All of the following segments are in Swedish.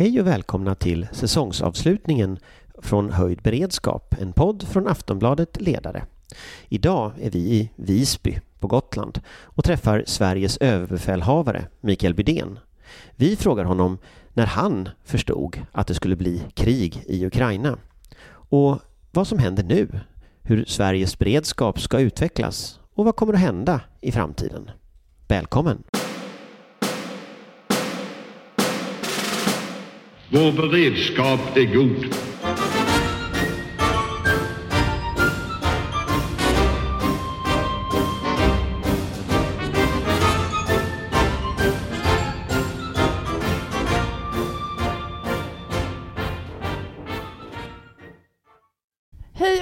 Hej och välkomna till säsongsavslutningen från Höjd beredskap, en podd från Aftonbladet Ledare. Idag är vi i Visby på Gotland och träffar Sveriges överbefälhavare Mikael Bydén. Vi frågar honom när han förstod att det skulle bli krig i Ukraina och vad som händer nu, hur Sveriges beredskap ska utvecklas och vad kommer att hända i framtiden. Välkommen! Vår beredskap är god.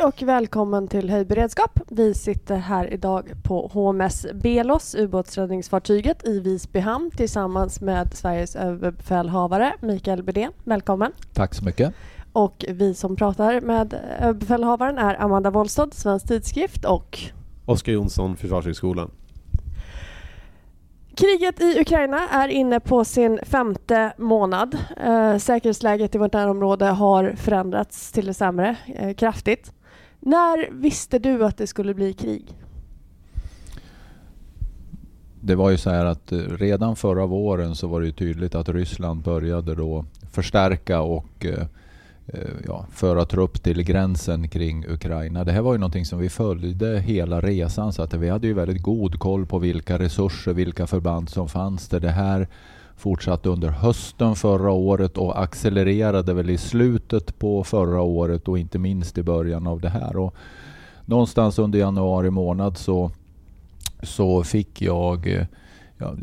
Och välkommen till Höjdberedskap. Vi sitter här idag på HMS Belos, ubåtsräddningsfartyget i Visby hamn tillsammans med Sveriges överbefälhavare Mikael Bydén. Välkommen! Tack så mycket. Och vi som pratar med överbefälhavaren är Amanda Wollstad, Svensk Tidskrift och Oskar Jonsson, Försvarshögskolan. Kriget i Ukraina är inne på sin femte månad. Eh, säkerhetsläget i vårt närområde har förändrats till det sämre eh, kraftigt. När visste du att det skulle bli krig? Det var ju så här att eh, redan förra våren så var det ju tydligt att Ryssland började då förstärka och eh, eh, ja, föra trupp till gränsen kring Ukraina. Det här var ju någonting som vi följde hela resan så att vi hade ju väldigt god koll på vilka resurser, vilka förband som fanns där. Det här fortsatte under hösten förra året och accelererade väl i slutet på förra året och inte minst i början av det här. Och någonstans under januari månad så, så fick jag eh, ja,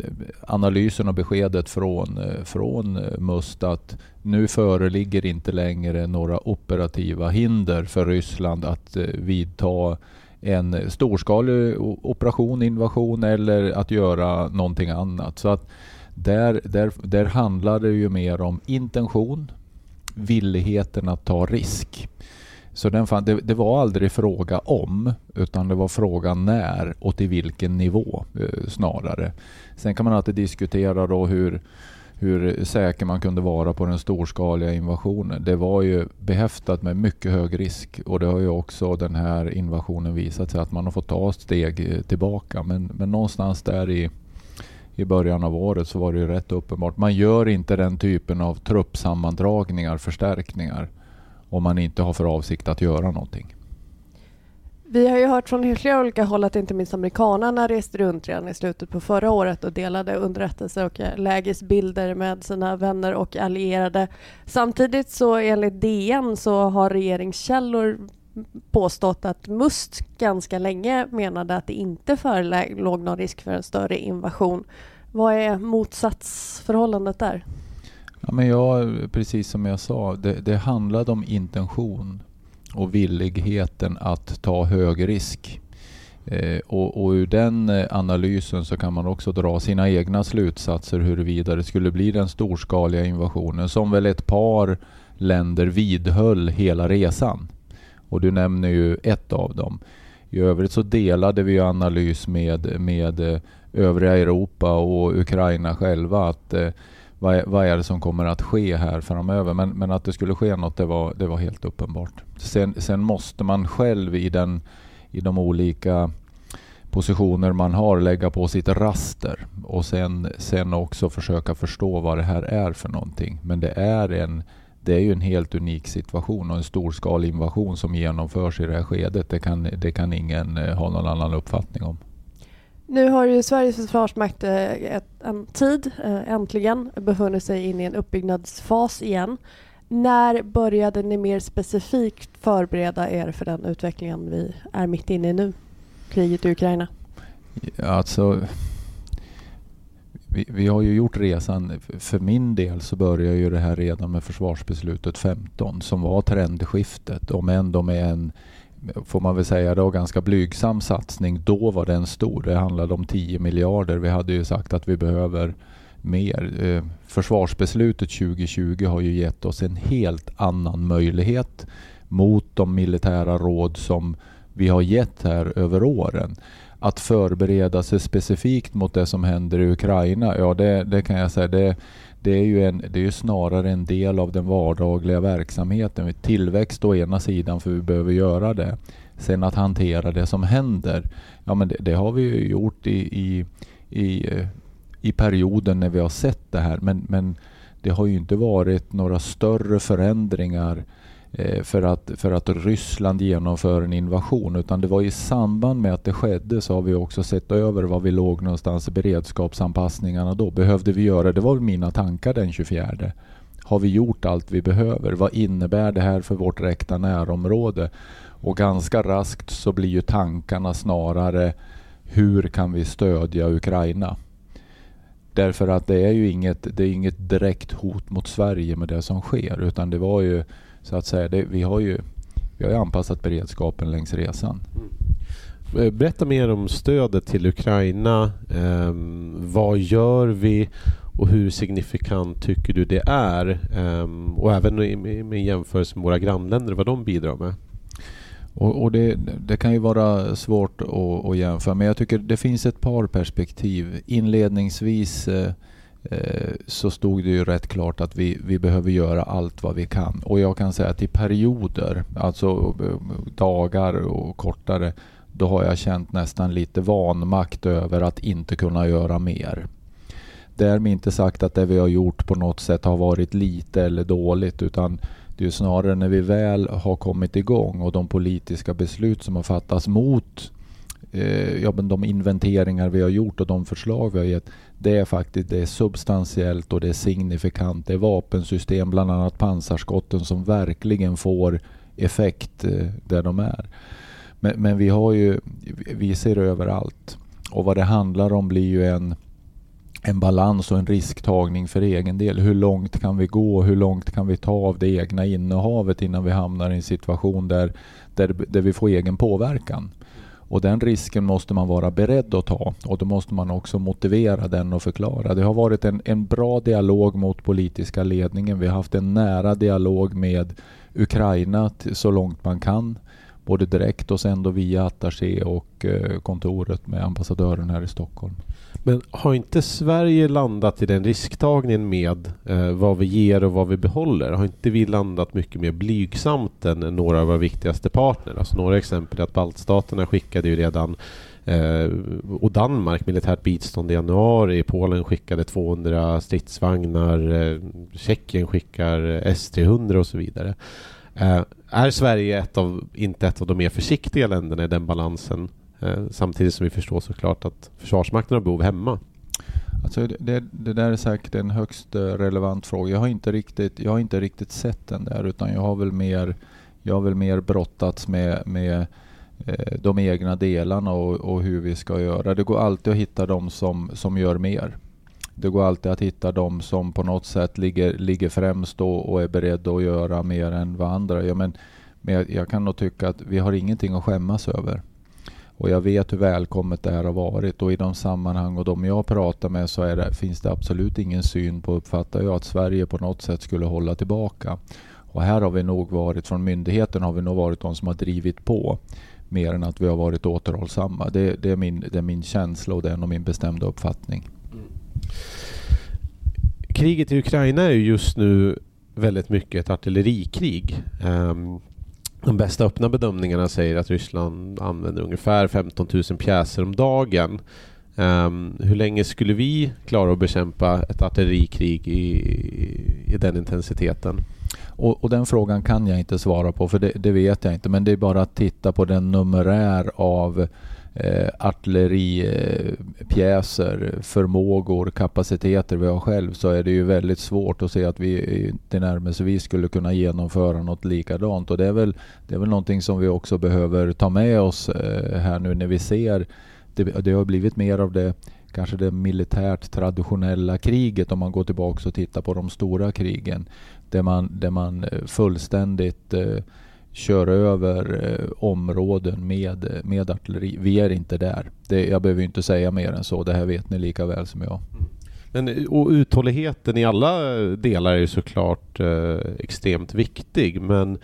analysen och beskedet från, eh, från eh, Must att nu föreligger inte längre några operativa hinder för Ryssland att vidta en storskalig operation, invasion eller att göra någonting annat. Så att där, där, där handlar det ju mer om intention, villigheten att ta risk. Så den fan, det, det, var aldrig fråga om, utan det var fråga när och till vilken nivå eh, snarare. Sen kan man alltid diskutera då hur, hur säker man kunde vara på den storskaliga invasionen. Det var ju behäftat med mycket hög risk och det har ju också den här invasionen visat sig att man har fått ta ett steg eh, tillbaka. Men, men någonstans där i i början av året så var det ju rätt uppenbart. Man gör inte den typen av truppsammandragningar, förstärkningar, om man inte har för avsikt att göra någonting. Vi har ju hört från flera olika håll att inte minst amerikanerna reste runt redan i slutet på förra året och delade underrättelser och eh, lägesbilder med sina vänner och allierade. Samtidigt så enligt DN så har regeringskällor påstått att Must ganska länge menade att det inte förelåg någon risk för en större invasion. Vad är motsatsförhållandet där? Ja, men jag, precis som jag sa, det, det handlade om intention och villigheten att ta hög risk. Eh, och, och ur den eh, analysen så kan man också dra sina egna slutsatser huruvida det skulle bli den storskaliga invasionen som väl ett par länder vidhöll hela resan. Och du nämner ju ett av dem. I övrigt så delade vi analys med, med eh, övriga Europa och Ukraina själva att eh, vad, vad, är det som kommer att ske här framöver? Men, men att det skulle ske något, det var, det var helt uppenbart. Sen, sen måste man själv i, den, i de olika positioner man har lägga på sitt raster och sen, sen också försöka förstå vad det här är för någonting. Men det är en det är ju en helt unik situation och en storskalig invasion som genomförs i det här skedet. Det kan, det kan ingen eh, ha någon annan uppfattning om. Nu har ju Sveriges försvarsmakt eh, ett, en tid eh, äntligen befunnit sig in i en uppbyggnadsfas igen. När började ni mer specifikt förbereda er för den utvecklingen vi är mitt inne i nu? Kriget i Ukraina. Alltså, vi, vi, har ju gjort resan, för min del så började ju det här redan med försvarsbeslutet 15 som var trendskiftet. Om ändå med en, får man väl säga då, ganska blygsam satsning. Då var den stor. Det handlade om 10 miljarder. Vi hade ju sagt att vi behöver mer. Eh, försvarsbeslutet 2020 har ju gett oss en helt annan möjlighet mot de militära råd som vi har gett här över åren att förbereda sig specifikt mot det som händer i Ukraina, ja det, det kan jag säga, det, det är ju, en, det är ju snarare en del av den vardagliga verksamheten. Tillväxt å ena sidan, för vi behöver göra det. Sen att hantera det som händer, ja men det, det har vi ju gjort i, i, i, i, perioden när vi har sett det här. Men, men det har ju inte varit några större förändringar Eh, Eh, för att, för att Ryssland genomför en invasion utan det var i samband med att det skedde så har vi också sett över var vi låg någonstans i beredskapsanpassningarna då. Behövde vi göra, det var mina tankar den 24. Har vi gjort allt vi behöver? Vad innebär det här för vårt räkta närområde? Och ganska raskt så blir ju tankarna snarare hur kan vi stödja Ukraina? Därför att det är ju inget, det är inget direkt hot mot Sverige med det som sker utan det var ju så att säga, det, vi, har ju, vi har ju anpassat beredskapen längs resan. Mm. Eh, berätta mer om stödet till Ukraina. Um, vad gör vi och hur signifikant tycker du det är? Um, och även med, jämförelse med våra grannländer, vad de bidrar med. Och, och det, det, kan ju vara svårt att, att, jämföra men jag tycker det finns ett par perspektiv. Inledningsvis eh, Eh, Eh, så stod det ju rätt klart att vi, vi behöver göra allt vad vi kan. Och jag kan säga att i perioder, alltså eh, dagar och kortare, då har jag känt nästan lite vanmakt över att inte kunna göra mer. Därmed inte sagt att det vi har gjort på något sätt har varit lite eller dåligt utan det är snarare när vi väl har kommit igång och de politiska beslut som har fattats mot eh, ja, de inventeringar vi har gjort och de förslag vi har gett det är faktiskt det är substantiellt och det är signifikant. Det är vapensystem, bland annat pansarskotten, som verkligen får effekt eh, där de är. Men, men, vi har ju, vi ser överallt. Och vad det handlar om blir ju en, en balans och en risktagning för egen del. Hur långt kan vi gå? Hur långt kan vi ta av det egna innehavet innan vi hamnar i en situation där, där, där vi får egen påverkan? Och den risken måste man vara beredd att ta och då måste man också motivera den och förklara. Det har varit en, en bra dialog mot politiska ledningen. Vi har haft en nära dialog med Ukraina så långt man kan. Både direkt och sen då via attaché och eh, kontoret med ambassadören här i Stockholm. Men har inte Sverige landat i den risktagningen med eh, vad vi ger och vad vi behåller? Har inte vi landat mycket mer blygsamt än några av våra viktigaste partner? Alltså några exempel är att baltstaterna skickade ju redan eh, och Danmark militärt bistånd i januari. Polen skickade 200 stridsvagnar. Eh, Tjeckien skickar S-300 och så vidare. Eh, är Sverige ett av, inte ett av de mer försiktiga länderna i den balansen? Eh, samtidigt som vi förstår såklart att Försvarsmakten har behov hemma. Alltså det, det, där är säkert en högst eh, relevant fråga. Jag har inte riktigt, jag har inte riktigt sett den där utan jag har väl mer, jag har väl mer brottats med, med eh, de egna delarna och, och, hur vi ska göra. Det går alltid att hitta de som, som gör mer. Det går alltid att hitta de som på något sätt ligger, ligger främst och, och är beredda att göra mer än vad andra gör. Men, men jag, jag kan nog tycka att vi har ingenting att skämmas över. Och jag vet hur välkommet det här har varit och i de sammanhang och de jag pratar med så det, finns det absolut ingen syn på, uppfattar jag, att Sverige på något sätt skulle hålla tillbaka. Och här har vi nog varit, från myndigheten har vi nog varit de som har drivit på mer än att vi har varit återhållsamma. Det, det, är, min, det är min känsla och det är nog min bestämda uppfattning. Mm. Kriget i Ukraina är just nu väldigt mycket ett artillerikrig. Um, de bästa öppna bedömningarna säger att Ryssland använder ungefär 15 000 pjäser om dagen. Um, hur länge skulle vi klara att bekämpa ett artillerikrig i, i den intensiteten? Och, och, den frågan kan jag inte svara på för det, det, vet jag inte. Men det är bara att titta på den numerär av eh, artilleripjäser, eh, förmågor, kapaciteter vi har själv så är det ju väldigt svårt att se att vi eh, tillnärmelsevis skulle kunna genomföra något likadant. Och det är väl, det är väl någonting som vi också behöver ta med oss eh, här nu när vi ser det, det har blivit mer av det kanske det militärt traditionella kriget om man går tillbaka och tittar på de stora krigen. Där man, där man eh, fullständigt eh, kör över eh, områden med, eh, med artilleri. Vi är inte där. Det, jag behöver inte säga mer än så. Det här vet ni lika väl som jag. Mm. Men, eh, och uthålligheten i alla delar är ju såklart eh, extremt viktig. Men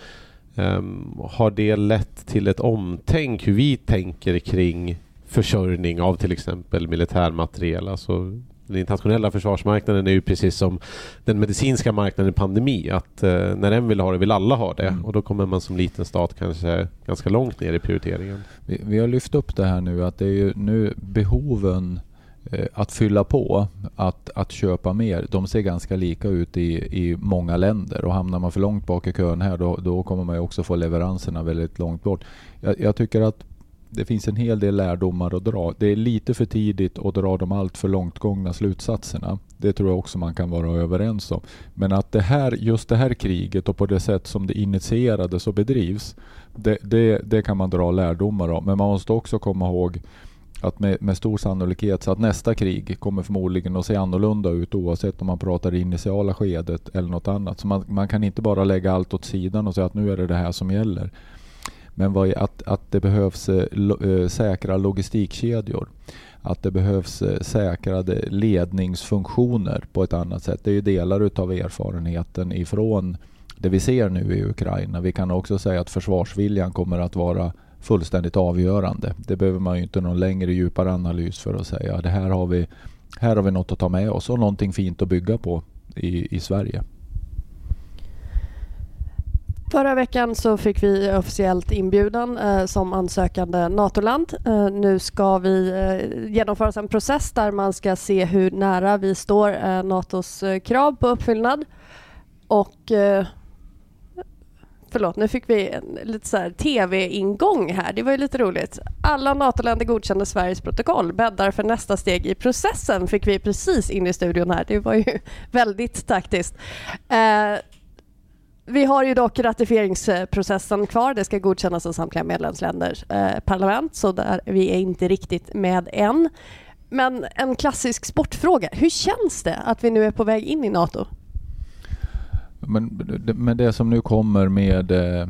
eh, har det lett till ett omtänk hur vi tänker kring försörjning av till exempel militärmateriel? Alltså den internationella försvarsmarknaden är ju precis som den medicinska marknaden i pandemi. Att eh, när en vill ha det vill alla ha det. Mm. Och då kommer man som liten stat kanske ganska långt ner i prioriteringen. Vi, vi har lyft upp det här nu att det är ju nu behoven eh, att fylla på, att, att köpa mer, de ser ganska lika ut i, i många länder och hamnar man för långt bak i kön här då, då kommer man ju också få leveranserna väldigt långt bort. Jag, jag tycker att det finns en hel del lärdomar att dra. Det är lite för tidigt att dra de allt för långtgångna slutsatserna. Det tror jag också man kan vara överens om. Men att det här, just det här kriget och på det sätt som det initierades och bedrivs, det, det, det kan man dra lärdomar av. Men man måste också komma ihåg att med, med stor sannolikhet så att nästa krig kommer förmodligen att se annorlunda ut oavsett om man pratar det initiala skedet eller något annat. Så man, man kan inte bara lägga allt åt sidan och säga att nu är det det här som gäller. Men vad är, att, att det behövs eh, lo, eh, säkra logistikkedjor. Att det behövs eh, säkrade ledningsfunktioner på ett annat sätt. Det är ju delar utav erfarenheten ifrån det vi ser nu i Ukraina. Vi kan också säga att försvarsviljan kommer att vara fullständigt avgörande. Det behöver man ju inte någon längre djupare analys för att säga. Det här har vi, här har vi något att ta med oss och någonting fint att bygga på i, i Sverige. Förra veckan så fick vi officiellt inbjudan eh, som ansökande NATO-land. Eh, nu ska vi eh, genomföra en process där man ska se hur nära vi står eh, NATOs eh, krav på uppfyllnad. Och eh, Förlåt, nu fick vi en lite så här tv-ingång här. Det var ju lite roligt. Alla NATO-länder godkände Sveriges protokoll. Bäddar för nästa steg i processen fick vi precis in i studion här. Det var ju väldigt taktiskt. Eh, vi har ju dock ratificeringsprocessen kvar. Det ska godkännas av samtliga medlemsländers eh, parlament, så där vi är inte riktigt med än. Men en klassisk sportfråga. Hur känns det att vi nu är på väg in i NATO? Men, men det som nu kommer med eh,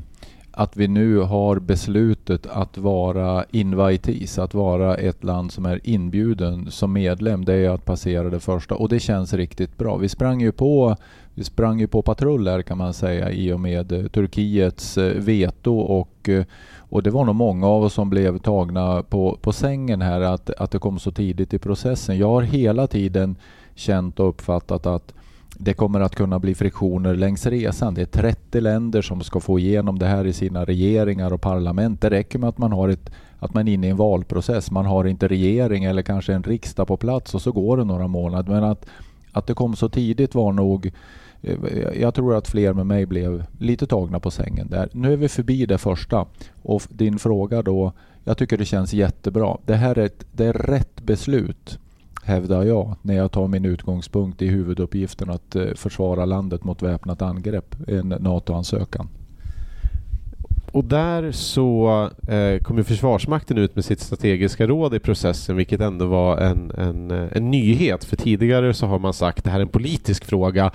att vi nu har beslutet att vara invitees, att vara ett land som är inbjuden som medlem, det är att passera det första och det känns riktigt bra. Vi sprang ju på, vi sprang ju på patruller kan man säga i och med eh, Turkiets eh, veto och, eh, och det var nog många av oss som blev tagna på, på sängen här att, att det kom så tidigt i processen. Jag har hela tiden känt och uppfattat att det kommer att kunna bli friktioner längs resan. Det är 30 länder som ska få igenom det här i sina regeringar och parlament. Det räcker med att man, har ett, att man är inne i en valprocess. Man har inte regering eller kanske en riksdag på plats och så går det några månader. Men att, att det kom så tidigt var nog Eh, jag tror att fler med mig blev lite tagna på sängen där. Nu är vi förbi det första. Och din fråga då, jag tycker det känns jättebra. Det här är, ett, det är rätt beslut hävdar jag, när jag tar min utgångspunkt i huvuduppgiften att eh, försvara landet mot väpnat angrepp, en NATO-ansökan. Och där så eh, kom Försvarsmakten ut med sitt strategiska råd i processen, vilket ändå var en, en, eh, en nyhet. För tidigare så har man sagt att det här är en politisk fråga,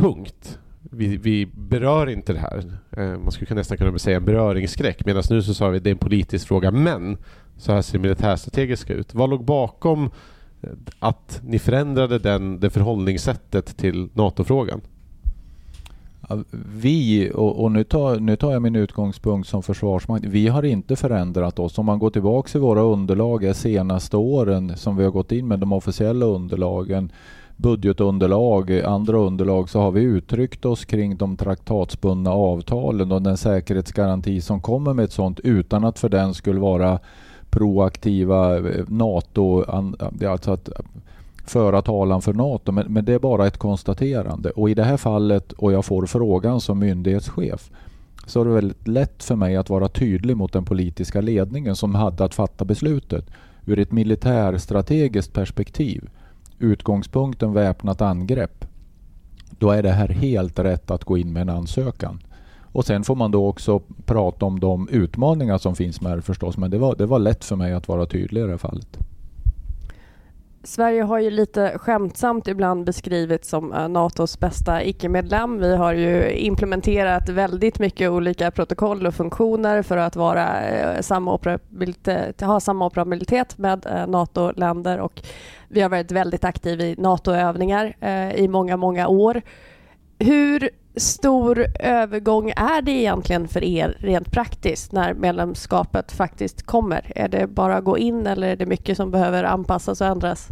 punkt. Vi, vi berör inte det här. Eh, man skulle nästan kunna säga en beröringsskräck, medan nu så sa vi att det är en politisk fråga, men så här ser det militärstrategiska ut. Vad låg bakom eh, att ni förändrade den, det förhållningssättet till NATO-frågan? Vi, och, och, nu, tar, nu tar jag min utgångspunkt som försvarsmakt, vi har inte förändrat oss. Om man går tillbaka i våra underlag de senaste åren som vi har gått in med, de officiella underlagen, budgetunderlag, andra underlag, så har vi uttryckt oss kring de traktatsbundna avtalen och den säkerhetsgaranti som kommer med ett sådant utan att för den skulle vara proaktiva eh, NATO, alltså att föra talan för NATO. Men, men det är bara ett konstaterande. Och i det här fallet, och jag får frågan som myndighetschef, så är det väldigt lätt för mig att vara tydlig mot den politiska ledningen som hade att fatta beslutet. Ur ett militärstrategiskt perspektiv, utgångspunkten väpnat angrepp, då är det här helt rätt att gå in med en ansökan. Och sen får man då också prata om de utmaningar som finns med det förstås. Men det var, det var lätt för mig att vara tydlig i det här fallet. Sverige har ju lite skämtsamt ibland beskrivits som eh, Natos bästa icke-medlem. Vi har ju implementerat väldigt mycket olika protokoll och funktioner för att vara, eh, samma ha samma operabilitet med eh, NATO-länder och vi har varit väldigt aktiva i NATO-övningar i många, många år. Hur stor övergång är det egentligen för er rent praktiskt när medlemskapet faktiskt kommer? Är det bara att gå in eller är det mycket som behöver anpassas och ändras?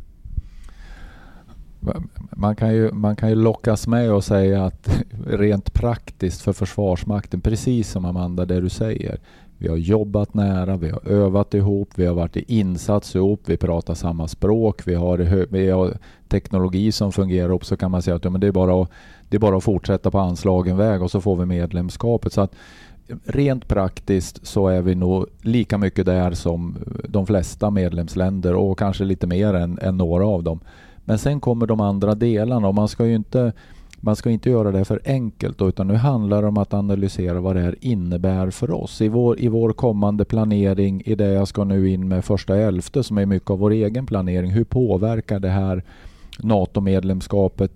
Man kan, ju, man kan ju lockas med och säga att rent praktiskt för Försvarsmakten, precis som Amanda, det du säger. Vi har jobbat nära, vi har övat ihop, vi har varit i insats ihop, vi pratar samma språk, vi har, vi har teknologi som fungerar upp så kan man säga att ja, men det, är bara att, det är bara att fortsätta på anslagen väg och så får vi medlemskapet. Så att rent praktiskt så är vi nog lika mycket där som de flesta medlemsländer och kanske lite mer än, än några av dem. Men sen kommer de andra delarna och man ska ju inte man ska inte göra det för enkelt utan nu handlar det om att analysera vad det här innebär för oss. I vår, I vår kommande planering, i det jag ska nu in med första elfte som är mycket av vår egen planering, hur påverkar det här NATO-medlemskapet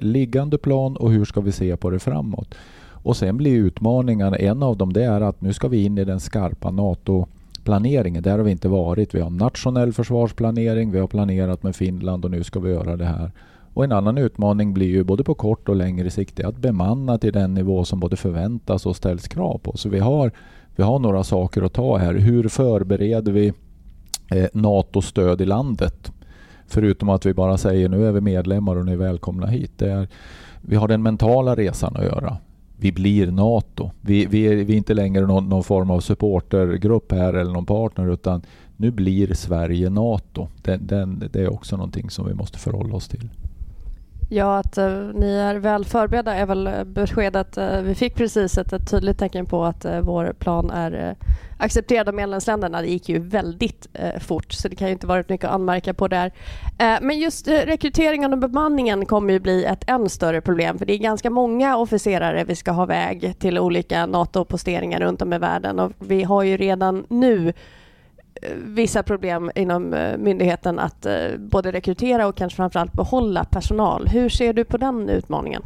liggande plan och hur ska vi se på det framåt? Och sen blir utmaningarna, en av dem det är att nu ska vi in i den skarpa NATO försvarsplaneringen. Där har vi inte varit. Vi har nationell försvarsplanering, vi har planerat med Finland och nu ska vi göra det här. Och en annan utmaning blir ju både på kort och längre sikt att bemanna till den nivå som både förväntas och ställs krav på. Så vi har, vi har några saker att ta här. Hur förbereder vi eh, NATO-stöd i landet? Förutom att vi bara säger nu är vi medlemmar och ni är välkomna hit. Det är, vi har den mentala resan att göra vi blir NATO. Vi, vi, är, vi är inte längre någon, någon, form av supportergrupp här eller någon partner utan nu blir Sverige NATO. Den, den, det är också någonting som vi måste förhålla oss till. Ja, att uh, ni är väl förberedda är väl eh, beskedet. Uh, eh, vi fick precis ett, ett tydligt tecken på att uh, vår plan är accepterad av medlemsländerna. Det gick ju väldigt fort så det kan ju inte varit mycket att anmärka på där. men just rekryteringen och bemanningen kommer ju bli ett än större problem för det är ganska många officerare vi ska ha väg till olika NATO-posteringar runt om i världen och vi har ju redan nu vissa problem inom eh, myndigheten att eh, både rekrytera och kanske framförallt behålla personal. Hur ser du på den utmaningen?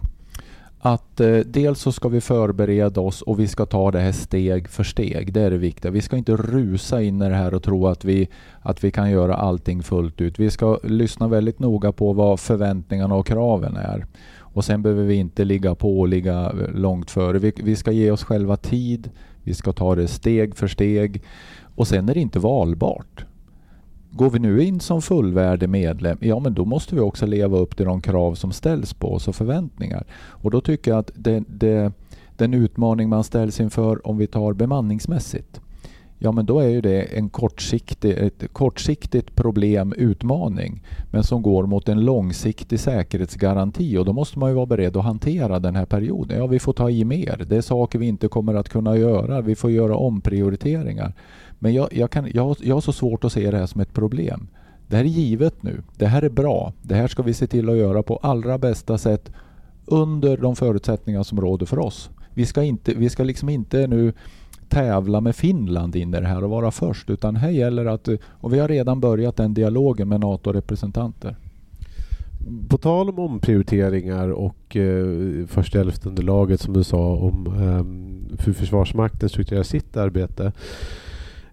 Att eh, dels så ska vi förbereda oss och vi ska ta det här steg för steg. Det är det viktiga. Vi ska inte rusa in i det här och tro att vi, att vi kan göra allting fullt ut. Vi ska lyssna väldigt noga på vad förväntningarna och kraven är. Och sen behöver vi inte ligga på och ligga eh, långt före. Vi, vi ska ge oss själva tid. Vi ska ta det steg för steg. Och sen är det inte valbart. Går vi nu in som fullvärdig medlem, ja men då måste vi också leva upp till de krav som ställs på oss och förväntningar. Och då tycker jag att det, det, den utmaning man ställs inför om vi tar bemanningsmässigt, ja men då är ju det en kortsiktig, ett kortsiktigt problem, utmaning, men som går mot en långsiktig säkerhetsgaranti och då måste man ju vara beredd att hantera den här perioden. Ja, vi får ta i mer. Det är saker vi inte kommer att kunna göra. Vi får göra omprioriteringar. Men jag, jag, kan, jag, jag har så svårt att se det här som ett problem. Det här är givet nu. Det här är bra. Det här ska vi se till att göra på allra bästa sätt under de förutsättningar som råder för oss. Vi ska, inte, vi ska liksom inte nu tävla med Finland in i det här och vara först utan här gäller att, och vi har redan börjat den dialogen med NATO-representanter. På tal om omprioriteringar och eh, första underlaget som du sa om eh, hur Försvarsmakten strukturerar sitt arbete.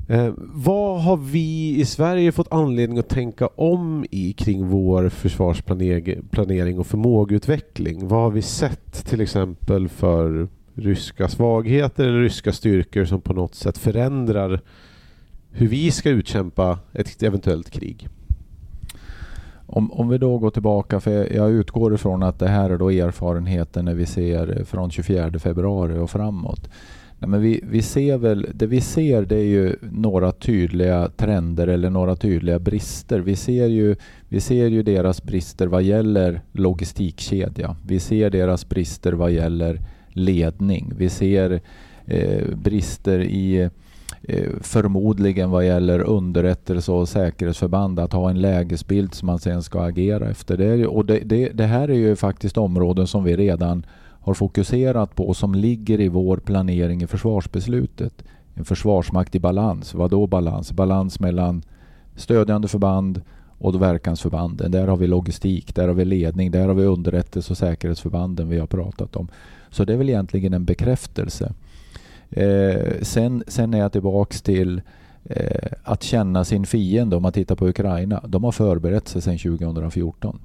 Eh, vad har vi i Sverige fått anledning att tänka om i kring vår försvarsplanering och förmågeutveckling? Vad har vi sett till exempel för ryska svagheter eller ryska styrkor som på något sätt förändrar hur vi ska utkämpa ett eventuellt krig? Om, om vi då går tillbaka, för jag utgår ifrån att det här är då erfarenheten när vi ser från 24 februari och framåt. Nej, men vi, vi ser väl, det vi ser det är ju några tydliga trender eller några tydliga brister. Vi ser ju, vi ser ju deras brister vad gäller logistikkedja. Vi ser deras brister vad gäller ledning. Vi ser eh, brister i eh, förmodligen vad gäller underrättelse och säkerhetsförband att ha en lägesbild som man sen ska agera efter. Det, och det, det, det här är ju faktiskt områden som vi redan har fokuserat på och som ligger i vår planering i försvarsbeslutet. En försvarsmakt i balans. Vad då balans? Balans mellan stödjande förband och verkansförbanden. Där har vi logistik, där har vi ledning, där har vi underrättelse och säkerhetsförbanden vi har pratat om. Så det är väl egentligen en bekräftelse. Eh, sen, sen är jag tillbaks till eh, att känna sin fiende om man tittar på Ukraina. De har förberett sig sedan 2014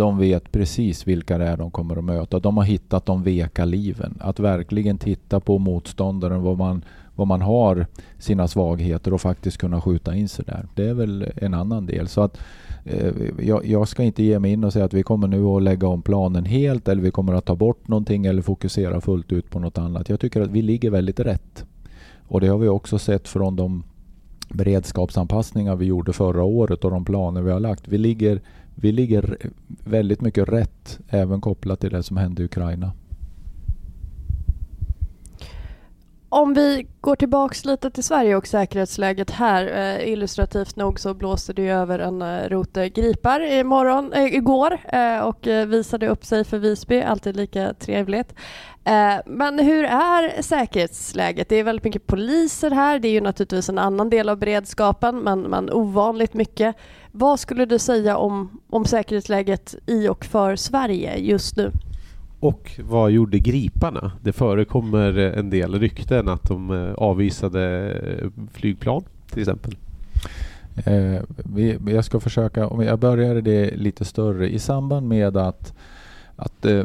de vet precis vilka det är de kommer att möta. De har hittat de veka liven. Att verkligen titta på motståndaren, vad man, vad man har sina svagheter och faktiskt kunna skjuta in sig där. Det är väl en annan del. Så att eh, jag, jag, ska inte ge mig in och säga att vi kommer nu att lägga om planen helt eller vi kommer att ta bort någonting eller fokusera fullt ut på något annat. Jag tycker att vi ligger väldigt rätt. Och det har vi också sett från de beredskapsanpassningar vi gjorde förra året och de planer vi har lagt. Vi ligger, vi ligger väldigt mycket rätt även kopplat till det som hände i Ukraina. Om vi går tillbaks lite till Sverige och säkerhetsläget här. Eh, illustrativt nog så blåste det över en eh, rote gripar imorgon, eh, igår eh, och eh, visade upp sig för Visby. Alltid lika trevligt. Eh, men hur är säkerhetsläget? Det är väldigt mycket poliser här. Det är ju naturligtvis en annan del av beredskapen men, men ovanligt mycket. Vad skulle du säga om, om säkerhetsläget i och för Sverige just nu? Och vad gjorde griparna? Det förekommer en del rykten att de eh, avvisade eh, flygplan till exempel. Eh, vi, jag ska försöka, om jag börjar det lite större. I samband med att, att eh,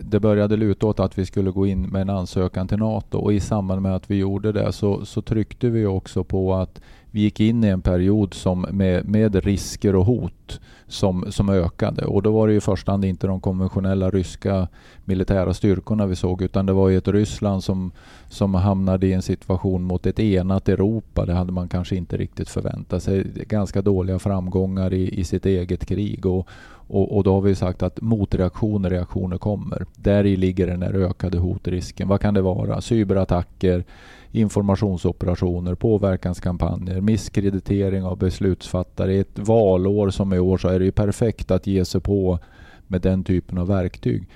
det började luta åt att vi skulle gå in med en ansökan till NATO och i samband med att vi gjorde det så, så tryckte vi också på att vi gick in i en period som med, med risker och hot som, som ökade. Och då var det i första hand inte de konventionella ryska militära styrkorna vi såg utan det var ju ett Ryssland som, som hamnade i en situation mot ett enat Europa. Det hade man kanske inte riktigt förväntat sig. Ganska dåliga framgångar i, i sitt eget krig. Och, och, och, då har vi sagt att motreaktioner, reaktioner kommer. Där i ligger den här ökade hotrisken. Vad kan det vara? Cyberattacker, informationsoperationer, påverkanskampanjer, misskreditering av beslutsfattare. I ett valår som i år så är det ju perfekt att ge sig på med den typen av verktyg.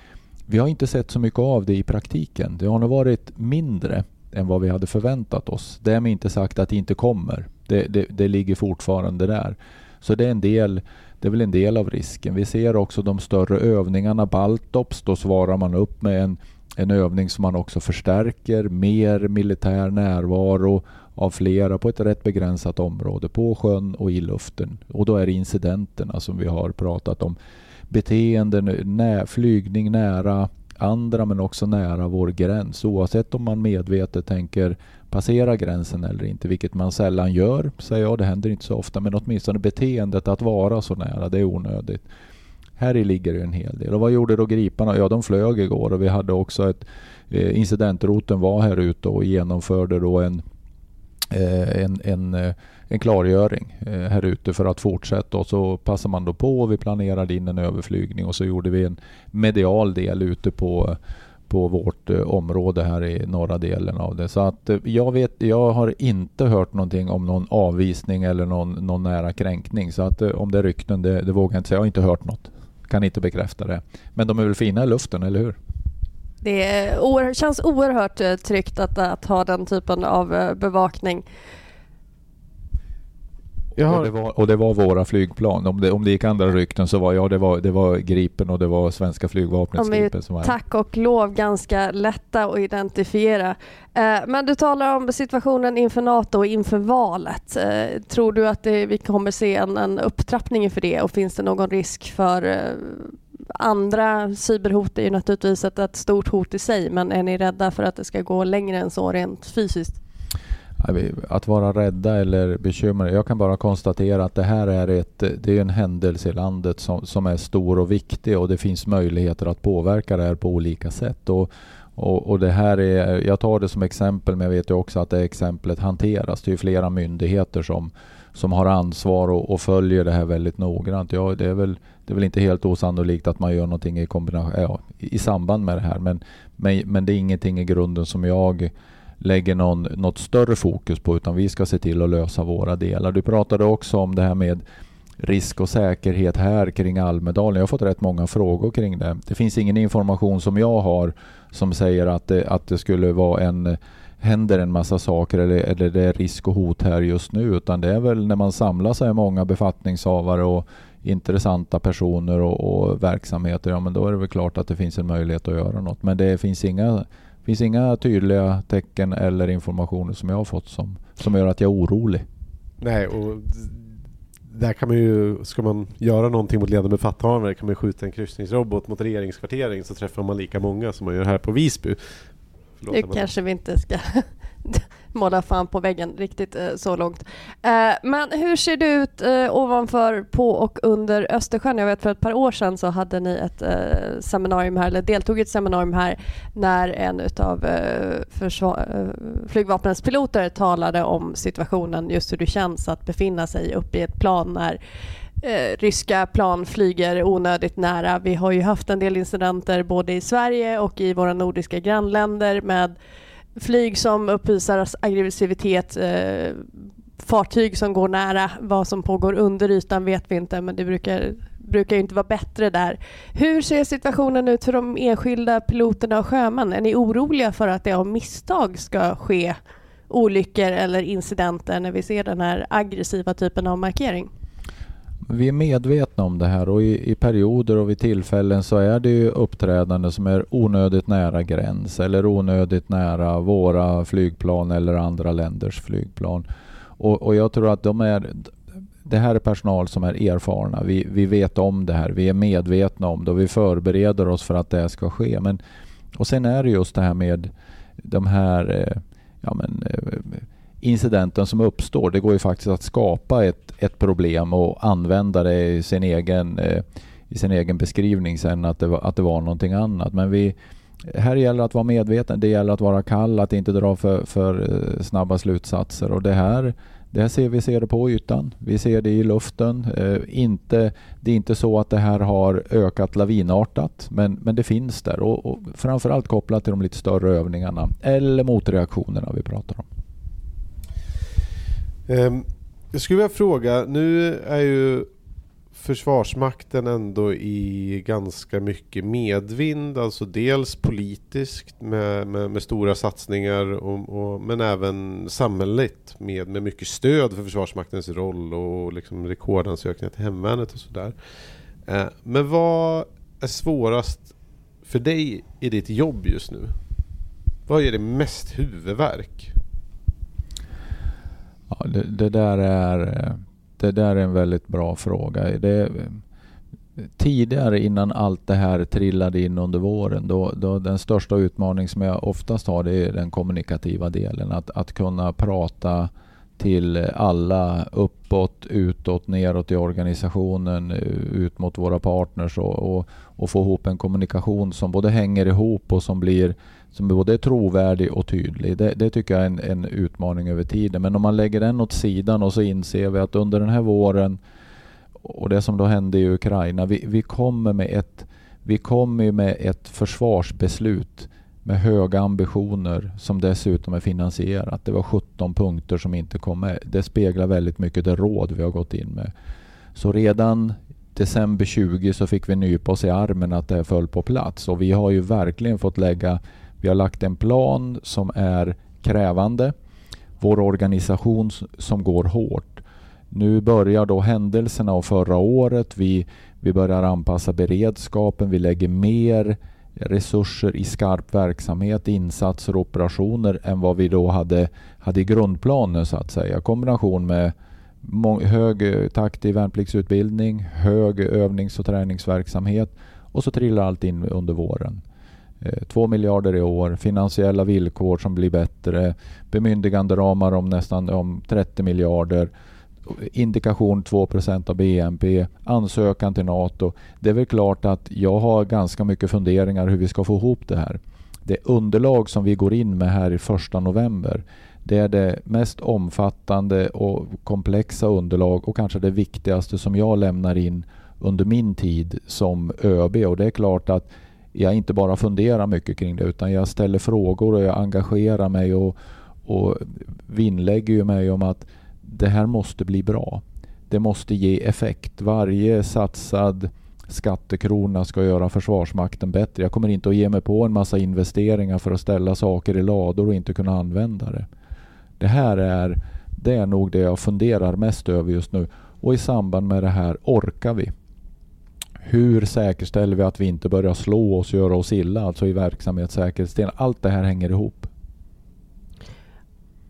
Vi har inte sett så mycket av det i praktiken. Det har nog varit mindre än vad vi hade förväntat oss. Därmed inte sagt att det inte kommer. Det, det, det ligger fortfarande där. Så det är en del det är väl en del av risken. Vi ser också de större övningarna, Baltops, då svarar man upp med en en övning som man också förstärker, mer militär närvaro av flera på ett rätt begränsat område, på sjön och i luften. Och då är det incidenterna som vi har pratat om. Beteenden, nä, flygning nära andra men också nära vår gräns oavsett om man medvetet tänker passera gränsen eller inte, vilket man sällan gör, säger jag. Det händer inte så ofta, men åtminstone beteendet att vara så nära, det är onödigt. Här i ligger det en hel del. Och vad gjorde då griparna? Ja, de flög igår och vi hade också ett eh, incidentroten var här ute och genomförde då en eh, en, en, eh, en klargöring eh, här ute för att fortsätta och så passade man då på och vi planerade in en överflygning och så gjorde vi en medial del ute på på vårt eh, område här i norra delen av det. Så att eh, jag vet, jag har inte hört någonting om någon avvisning eller någon, någon nära kränkning. Så att eh, om det är rykten, det, det vågar jag inte säga. Jag har inte hört något kan inte bekräfta det. Men de är väl fina i luften, eller hur? Det oer, känns oerhört tryggt att, att ha den typen av bevakning. Har... Och, det var, och det var våra flygplan. Om det, om det gick andra rykten så var ja, det var, det var Gripen och det var svenska flygvapnets Gripen som var Tack och lov ganska lätta att identifiera. Eh, men du talar om situationen inför NATO och inför valet. Eh, tror du att det, vi kommer se en, en upptrappning inför det och finns det någon risk för eh, andra cyberhot är ju naturligtvis ett, ett stort hot i sig men är ni rädda för att det ska gå längre än så rent fysiskt? Att vara rädda eller bekymrade. Jag kan bara konstatera att det här är, ett, det är en händelse i landet som, som är stor och viktig och det finns möjligheter att påverka det här på olika sätt. Och, och, och, det här är, jag tar det som exempel men jag vet ju också att det exemplet hanteras. Det är flera myndigheter som, som har ansvar och, och, följer det här väldigt noggrant. Ja, det, är väl, det är väl inte helt osannolikt att man gör någonting i, kombination, ja, i samband med det här men, men, men det är ingenting i grunden som jag lägger någon, något större fokus på utan vi ska se till att lösa våra delar. Du pratade också om det här med risk och säkerhet här kring Almedalen. Jag har fått rätt många frågor kring det. Det finns ingen information som jag har som säger att det, att det skulle vara en händer en massa saker eller, eller det är risk och hot här just nu utan det är väl när man samlar sig många befattningshavare och intressanta personer och, och verksamheter, ja men då är det väl klart att det finns en möjlighet att göra något. Men det finns inga finns inga tydliga tecken eller informationer som jag har fått som, som gör att jag är orolig. Nej, och där kan man ju, ska man göra någonting mot ledande befattningshavare kan man skjuta en kryssningsrobot mot regeringskvartering så träffar man lika många som man gör här på Visby. Förlåt, nu kanske vi inte ska måla fan på väggen riktigt eh, så långt. Eh, men hur ser det ut eh, ovanför, på och under Östersjön? Jag vet för ett par år sedan så hade ni ett eh, seminarium här, eller deltog i ett seminarium här när en utav eh, eh flygvapnets piloter talade om situationen, just hur det känns att befinna sig uppe i ett plan när eh, ryska plan flyger onödigt nära. Vi har ju haft en del incidenter både i Sverige och i våra nordiska grannländer med flyg som uppvisar aggressivitet, eh, fartyg som går nära. Vad som pågår under ytan vet vi inte men det brukar, brukar inte vara bättre där. Hur ser situationen ut för de enskilda piloterna och sjömän? Är ni oroliga för att det av misstag ska ske olyckor eller incidenter när vi ser den här aggressiva typen av markering? Vi är medvetna om det här och i, i, perioder och vid tillfällen så är det ju uppträdande som är onödigt nära gräns eller onödigt nära våra flygplan eller andra länders flygplan. Och, och jag tror att de är det här är personal som är erfarna. Vi, vi vet om det här. Vi är medvetna om det och vi förbereder oss för att det ska ske. Men, och sen är det just det här med de här eh, ja, men, eh, incidenten som uppstår. Det går ju faktiskt att skapa ett, ett problem och använda det i sin egen, eh, i sin egen beskrivning sen att det, var, att det var någonting annat. Men vi, här gäller att vara medveten, det gäller att vara kall, att inte dra för, för eh, snabba slutsatser. Och det här, det här ser vi ser det på ytan. Vi ser det i luften. Eh, inte, det är inte så att det här har ökat lavinartat, men, men det finns där. Och, och framförallt kopplat till de lite större övningarna eller motreaktionerna vi pratar om. Ehm, jag skulle vilja fråga, nu är ju Försvarsmakten ändå i ganska mycket medvind, alltså dels politiskt med, med, med stora satsningar och, och, men även samhälleligt med, med mycket stöd för Försvarsmaktens roll och liksom rekordansökningar till hemvärnet och sådär. Ehm, men vad är svårast för dig i ditt jobb just nu? Vad ger dig mest huvudvärk? Ja, det, det, där är, det där är en väldigt bra fråga. Det, tidigare innan allt det här trillade in under våren, då, då den största utmaning som jag oftast har det är den kommunikativa delen. Att, att kunna prata till alla uppåt, utåt, neråt i organisationen, ut mot våra partners och, och, och få ihop en kommunikation som både hänger ihop och som blir som både är trovärdig och tydlig. Det, det tycker jag är en, en, utmaning över tiden. Men om man lägger den åt sidan och så inser vi att under den här våren och det som då hände i Ukraina, vi, vi kommer med ett vi kommer med ett försvarsbeslut med höga ambitioner som dessutom är finansierat. Det var 17 punkter som inte kom med. Det speglar väldigt mycket det råd vi har gått in med. Så redan december 20 så fick vi nypa oss i armen att det föll på plats och vi har ju verkligen fått lägga vi har lagt en plan som är krävande. Vår organisation som går hårt. Nu börjar då händelserna av förra året. Vi, vi börjar anpassa beredskapen. Vi lägger mer resurser i skarp verksamhet, insatser och operationer än vad vi då hade, hade i grundplanen så att säga. Kombination med hög eh, takt i värnpliktsutbildning, hög övnings och träningsverksamhet och så trillar allt in under våren. Eh, 2 miljarder i år, finansiella villkor som blir bättre, bemyndigande ramar om nästan om 30 miljarder, indikation 2% av BNP, ansökan till NATO. Det är väl klart att jag har ganska mycket funderingar hur vi ska få ihop det här. Det underlag som vi går in med här i första november det är det mest omfattande och komplexa underlag och kanske det viktigaste som jag lämnar in under min tid som ÖB och det är klart att jag inte bara funderar mycket kring det utan jag ställer frågor och jag engagerar mig och, och vinnlägger mig om att det här måste bli bra. Det måste ge effekt. Varje satsad skattekrona ska göra Försvarsmakten bättre. Jag kommer inte att ge mig på en massa investeringar för att ställa saker i lador och inte kunna använda det. Det här är, det är nog det jag funderar mest över just nu. Och i samband med det här, orkar vi? Hur säkerställer vi att vi inte börjar slå oss och göra oss illa, alltså i verksamhetssäkerhetsdelen? Allt det här hänger ihop.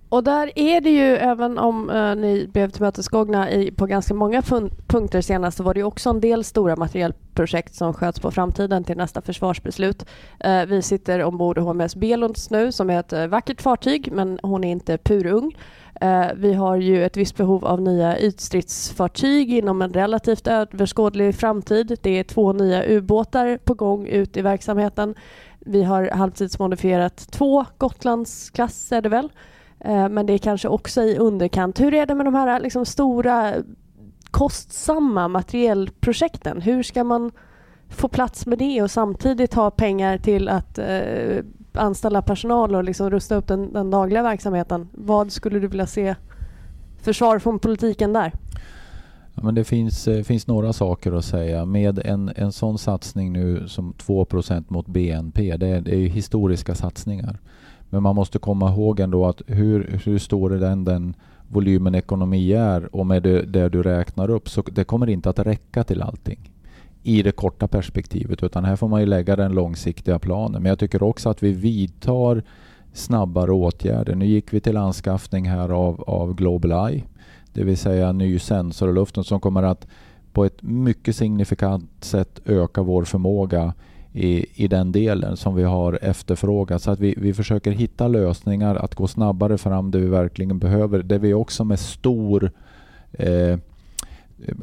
Och där är det ju, även om eh, ni blev tillmötesgångna i, på ganska många fun- punkter senast, så var det ju också en del stora materielprojekt som sköts på framtiden till nästa försvarsbeslut. Eh, vi sitter ombord HMS Belunds nu, som är ett eh, vackert fartyg, men hon är inte purung. Eh, vi har ju ett visst behov av nya ytstridsfartyg inom en relativt överskådlig framtid. Det är två nya ubåtar på gång ut i verksamheten. Vi har halvtidsmodifierat två Gotlandsklass är det väl. Eh, men det är kanske också i underkant. Hur är det med de här liksom stora kostsamma materielprojekten? Hur ska man få plats med det och samtidigt ha pengar till att eh, anställa personal och liksom rusta upp den, den dagliga verksamheten? Vad skulle du vilja se för svar från politiken där? Ja, men det finns, eh, finns några saker att säga. Med en, en sån satsning nu som 2% mot BNP, det är, det är ju historiska satsningar. Men man måste komma ihåg ändå att hur, hur stor den, den volymen ekonomi är och med det, det du räknar upp så det kommer inte att räcka till allting i det korta perspektivet utan här får man ju lägga den långsiktiga planen. Men jag tycker också att vi vidtar snabbare åtgärder. Nu gick vi till anskaffning här av, av Global Eye, det vill säga ny sensor i luften som kommer att på ett mycket signifikant sätt öka vår förmåga i, i den delen som vi har efterfrågat. Så att vi, vi försöker hitta lösningar att gå snabbare fram det vi verkligen behöver. Det vi också med stor eh,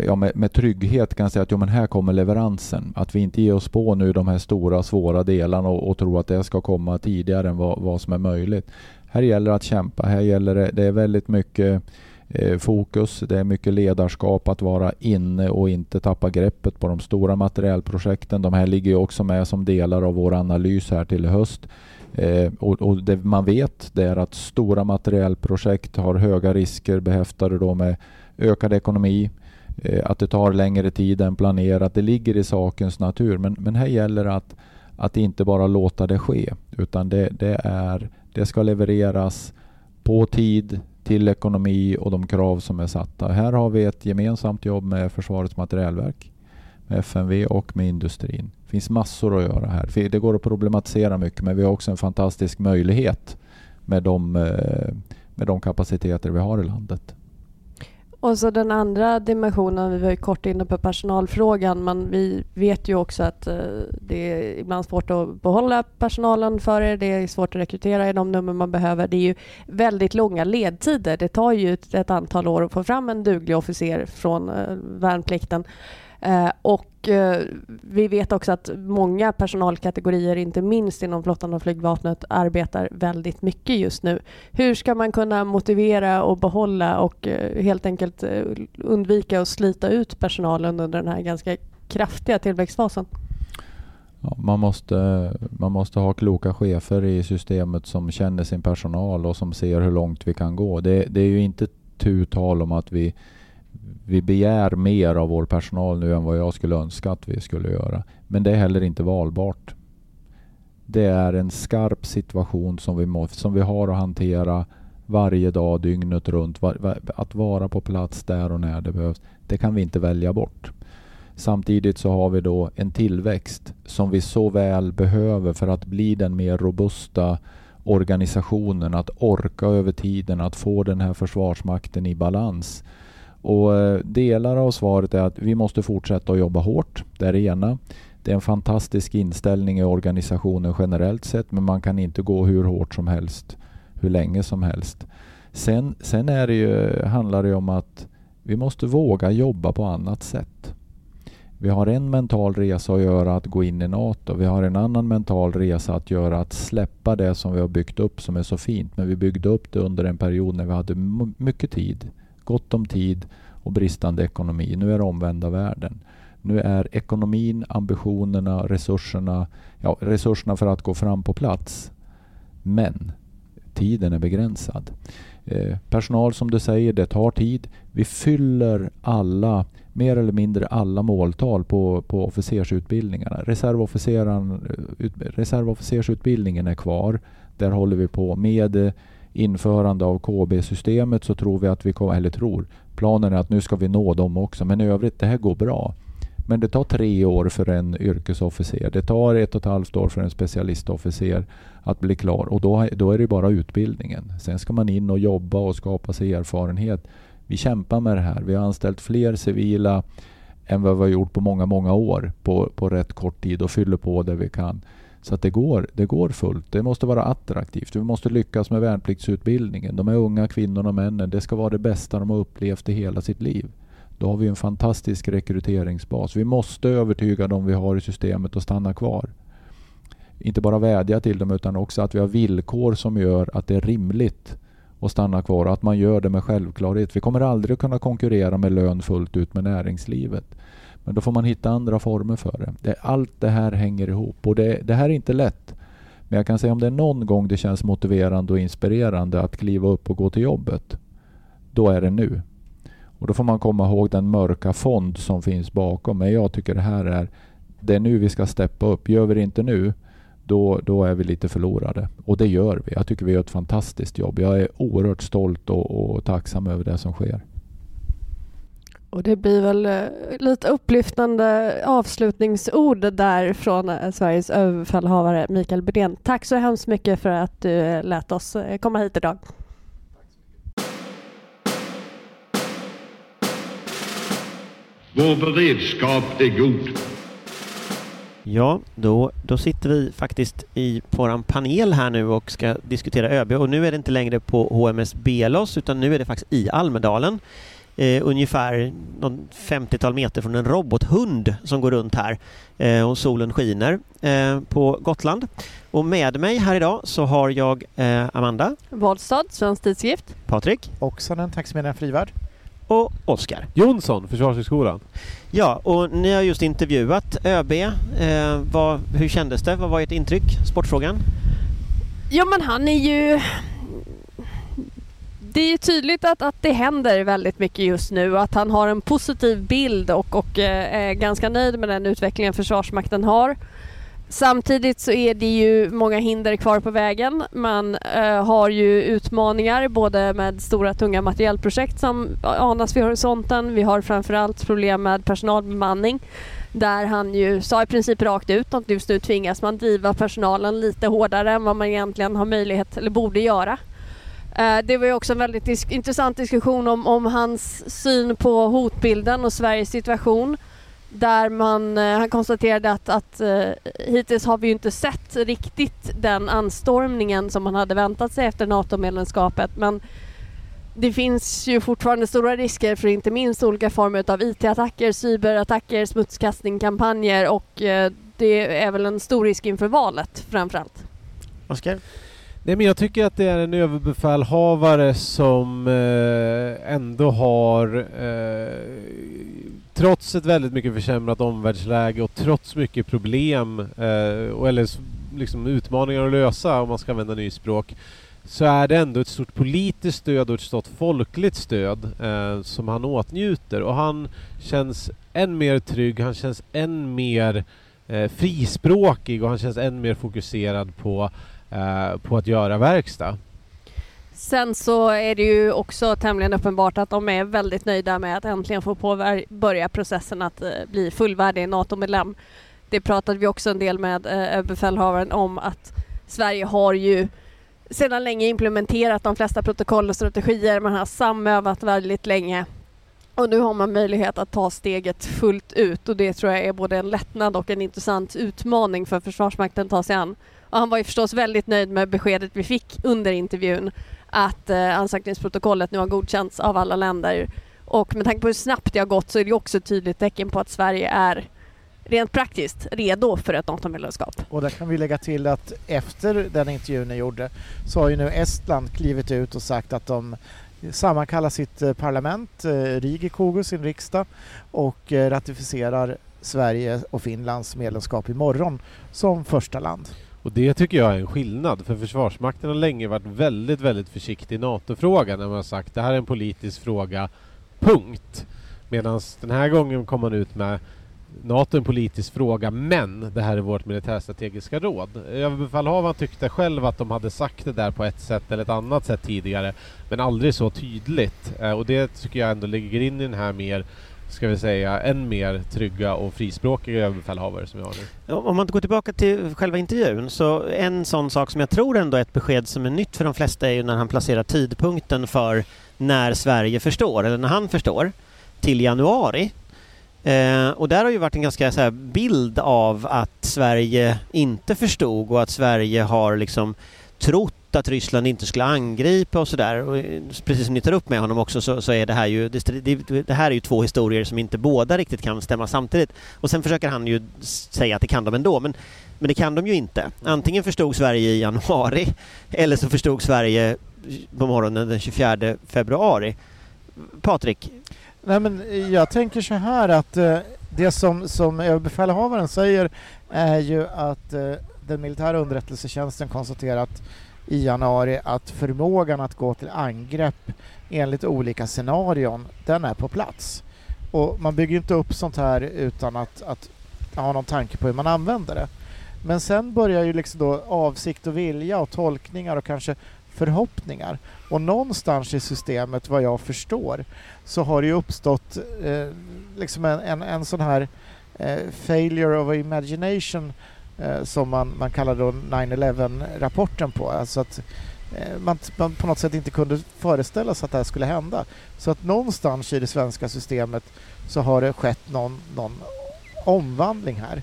ja, med, med trygghet kan säga att jo, men här kommer leveransen. Att vi inte ger oss på nu de här stora svåra delarna och, och tror att det ska komma tidigare än vad, vad som är möjligt. Här gäller det att kämpa. Här gäller det, det är väldigt mycket eh, Eh, fokus. Det är mycket ledarskap att vara inne och inte tappa greppet på de stora materielprojekten. De här ligger ju också med som delar av vår analys här till i höst. Eh, och, och det man vet det är att stora materielprojekt har höga risker behäftade då med ökad ekonomi, eh, att det tar längre tid än planerat. Det ligger i sakens natur. Men, men här gäller det att, att inte bara låta det ske utan det, det, är, det ska levereras på tid, till ekonomi och de krav som är satta. Här har vi ett gemensamt jobb med Försvarets materielverk, med FMV och med industrin. Det finns massor att göra här. Det går att problematisera mycket men vi har också en fantastisk möjlighet med de, eh, med de kapaciteter vi har i landet. Och så den andra dimensionen, vi var ju kort inne på personalfrågan men vi vet ju också att eh, det är ibland svårt att behålla personalen för er. Det är svårt att rekrytera i de nummer man behöver. Det är ju väldigt långa ledtider. Det tar ju ett, ett antal år att få fram en duglig officer från eh, värnplikten. Eh, och eh, vi vet också att många personalkategorier, inte minst inom flottan och flygvapnet, arbetar väldigt mycket just nu. Hur ska man kunna motivera och behålla och eh, helt enkelt undvika att slita ut personalen under den här ganska kraftiga tillväxtfasen? Man, måste, man måste ha kloka chefer i systemet som känner sin personal och som ser hur långt vi kan gå. Det, det är ju inte tu tal om att vi vi begär mer av vår personal nu än vad jag skulle önska att vi skulle göra. Men det är heller inte valbart. Det är en skarp situation som vi, må, som vi har att hantera varje dag, dygnet runt. Att vara på plats där och när det behövs, det kan vi inte välja bort. Samtidigt så har vi då en tillväxt som vi så väl behöver för att bli den mer robusta organisationen, att orka över tiden, att få den här försvarsmakten i balans. Och eh, delar av svaret är att vi måste fortsätta att jobba hårt. Det är det ena. Det är en fantastisk inställning i organisationen generellt sett men man kan inte gå hur hårt som helst, hur länge som helst. Sen, sen är det ju, handlar det om att vi måste våga jobba på annat sätt. Vi har en mental resa att göra att gå in i NATO. Vi har en annan mental resa att göra att släppa det som vi har byggt upp som är så fint. Men vi byggde upp det under en period när vi hade mycket tid gott om tid och bristande ekonomi. Nu är det omvända världen. Nu är ekonomin, ambitionerna, resurserna, ja, resurserna för att gå fram på plats. Men tiden är begränsad. Eh, personal som du säger, det tar tid. Vi fyller alla, mer eller mindre alla måltal på, på officersutbildningarna. Eh, reservofficersutbildningen är kvar. Där håller vi på med införande av KB-systemet så tror vi att vi kommer, eller tror, planen är att nu ska vi nå dem också. Men i övrigt, det här går bra. Men det tar tre år för en yrkesofficer. Det tar ett och ett halvt år för en specialistofficer att bli klar och då, då är det bara utbildningen. Sen ska man in och jobba och skapa sig erfarenhet. Vi kämpar med det här. Vi har anställt fler civila än vad vi har gjort på många, många år på, på rätt kort tid och fyller på där vi kan. Så att det går, det går fullt. Det måste vara attraktivt. Vi måste lyckas med värnpliktsutbildningen. De här unga kvinnorna och männen, det ska vara det bästa de har upplevt i hela sitt liv. Då har vi en fantastisk rekryteringsbas. Vi måste övertyga dem vi har i systemet att stanna kvar. Inte bara vädja till dem utan också att vi har villkor som gör att det är rimligt att stanna kvar och att man gör det med självklarhet. Vi kommer aldrig kunna konkurrera med lön fullt ut med näringslivet. Men då får man hitta andra former för det. det allt det här hänger ihop och det, det här är inte lätt. Men jag kan säga om det är någon gång det känns motiverande och inspirerande att kliva upp och gå till jobbet. Då är det nu. Och då får man komma ihåg den mörka fond som finns bakom. Men jag tycker det här är, det är nu vi ska steppa upp. Gör vi det inte nu, då, då är vi lite förlorade. Och det gör vi. Jag tycker vi gör ett fantastiskt jobb. Jag är oerhört stolt och, och tacksam över det som sker. Och det blir väl eh, lite upplyftande avslutningsord där från eh, Sveriges överbefälhavare Mikael Bydén. Tack så hemskt mycket för att du eh, lät oss komma hit idag. Vår beredskap är god. Ja, då, då sitter vi faktiskt i våran panel här nu och ska diskutera ÖB och nu är det inte längre på HMS Belos utan nu är det faktiskt i Almedalen. Eh, ungefär 50-tal meter från en robothund som går runt här eh, och solen skiner eh, på Gotland. Och med mig här idag så har jag eh, Amanda. Wadstad, Svensk Tidskrift. Patrik. Oksanen, taximedlaren Frivärd och Oskar. Jonsson, Försvarshögskolan. Ja, och ni har just intervjuat ÖB. Eh, vad, hur kändes det? Vad var ert intryck? Sportfrågan? Ja, men han är ju... Det är ju tydligt att, att det händer väldigt mycket just nu och att han har en positiv bild och, och eh, är ganska nöjd med den utvecklingen Försvarsmakten har. Samtidigt så är det ju många hinder kvar på vägen. Man eh, har ju utmaningar både med stora tunga materiellprojekt som anas vid horisonten. Vi har framförallt problem med personalbemanning där han ju sa i princip rakt ut att just nu tvingas man driva personalen lite hårdare än vad man egentligen har möjlighet eller borde göra. Eh, det var ju också en väldigt dis intressant diskussion om, om hans syn på hotbilden och Sveriges situation där man, eh, han konstaterade att, att eh, hittills har vi ju inte sett riktigt den anstormningen som man hade väntat sig efter NATO-medlemskapet men det finns ju fortfarande stora risker för inte minst olika former av IT-attacker, cyberattacker, smutskastning, kampanjer och det är väl en stor risk inför valet framförallt. Oskar? Nej, men jag tycker att det är en överbefälhavare som eh, ändå har eh, trots ett väldigt mycket försämrat omvärldsläge och trots mycket problem eh, och, eller liksom utmaningar att lösa om man ska använda nyspråk så är det ändå ett stort politiskt stöd och ett stort folkligt stöd eh, som han åtnjuter. Och han känns än mer trygg, han känns än mer eh, frispråkig och han känns än mer fokuserad på, eh, på att göra verkstad. Sen så är det ju också tämligen uppenbart att de är väldigt nöjda med att äntligen få påbörja processen att eh, bli fullvärdig NATO-medlem. Det pratade vi också en del med eh, överbefälhavaren om att Sverige har ju sedan länge implementerat de flesta protokoll och strategier. Man har samövat väldigt länge och nu har man möjlighet att ta steget fullt ut och det tror jag är både en lättnad och en intressant utmaning för Försvarsmakten att ta sig an. Och han var ju förstås väldigt nöjd med beskedet vi fick under intervjun att eh, ansökningsprotokollet nu har godkänts av alla länder. Och med tanke på hur snabbt det har gått så är det också ett tydligt tecken på att Sverige är rent praktiskt redo för ett NATO-medlemskap. Och där kan vi lägga till att efter den intervjun ni gjorde så har ju nu Estland klivit ut och sagt att de sammankallar sitt eh, parlament, eh, Rigi Rigikogu, sin riksdag och eh, ratificerar Sverige och Finlands medlemskap imorgon som första land. Och det tycker jag är en skillnad, för Försvarsmakten har länge varit väldigt, väldigt försiktig i NATO-frågan när man har sagt det här är en politisk fråga, punkt. Medan den här gången kom man ut med NATO är en politisk fråga, men det här är vårt militärstrategiska råd. Överbefälhavaren tyckte själv att de hade sagt det där på ett sätt eller ett annat sätt tidigare, men aldrig så tydligt. Eh, och det tycker jag ändå ligger in i den här mer ska vi säga, än mer trygga och frispråkiga överbefälhavare som vi har nu. Om man går tillbaka till själva intervjun så en sån sak som jag tror ändå är ett besked som är nytt för de flesta är ju när han placerar tidpunkten för när Sverige förstår, eller när han förstår, till januari. Eh, och där har ju varit en ganska så här, bild av att Sverige inte förstod och att Sverige har liksom trott att Ryssland inte skulle angripa och sådär. Eh, precis som ni tar upp med honom också så, så är det här ju det, det, här är ju två historier som inte båda riktigt kan stämma samtidigt. Och sen försöker han ju säga att det kan de ändå men, men det kan de ju inte. Antingen förstod Sverige i januari eller så förstod Sverige på morgonen den 24 februari. Patrik? Nej, men jag tänker så här att eh, det som, som överbefälhavaren säger är ju att eh, den militära underrättelsetjänsten konstaterat i januari att förmågan att gå till angrepp enligt olika scenarion, den är på plats. Och man bygger inte upp sånt här utan att, att ha någon tanke på hur man använder det. Men sen börjar ju liksom då avsikt och vilja och tolkningar och kanske förhoppningar. Och någonstans i systemet, vad jag förstår, så har det ju uppstått eh, liksom en, en, en sån här eh, failure of imagination Eh, som man, man kallar då 9-11-rapporten på. Alltså att eh, man, man, på något sätt inte kunde föreställa sig att det här skulle hända. Så att någonstans i det svenska systemet så har det skett någon, någon omvandling här.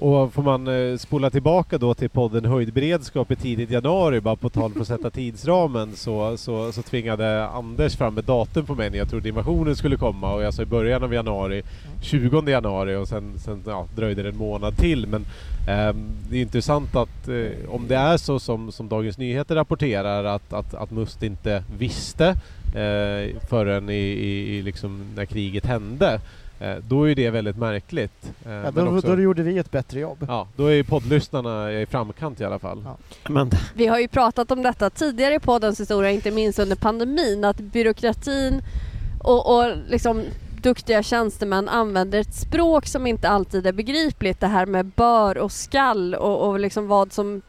Och får man eh, spola tillbaka då till podden Höjdberedskap i tidigt januari, bara på tal för att sätta tidsramen, så, så, så tvingade Anders fram ett datum på mig när jag trodde invasionen skulle komma och jag sa i början av januari, 20 januari och sen, sen ja, dröjde det en månad till. Men eh, det är intressant att eh, om det är så som, som Dagens Nyheter rapporterar att, att, att Must inte visste eh, förrän i, i, i liksom när kriget hände då är det väldigt märkligt. Eh, ja, då, också, då gjorde vi ett bättre jobb. Ja, då är poddlyssnarna i framkant i alla fall. Ja. Men. Vi har ju pratat om detta tidigare i poddens historia, inte minst under pandemin, att byråkratin och, och liksom duktiga tjänstemän använder ett språk som inte alltid är begripligt. Det här med bör och skall och, och liksom vad som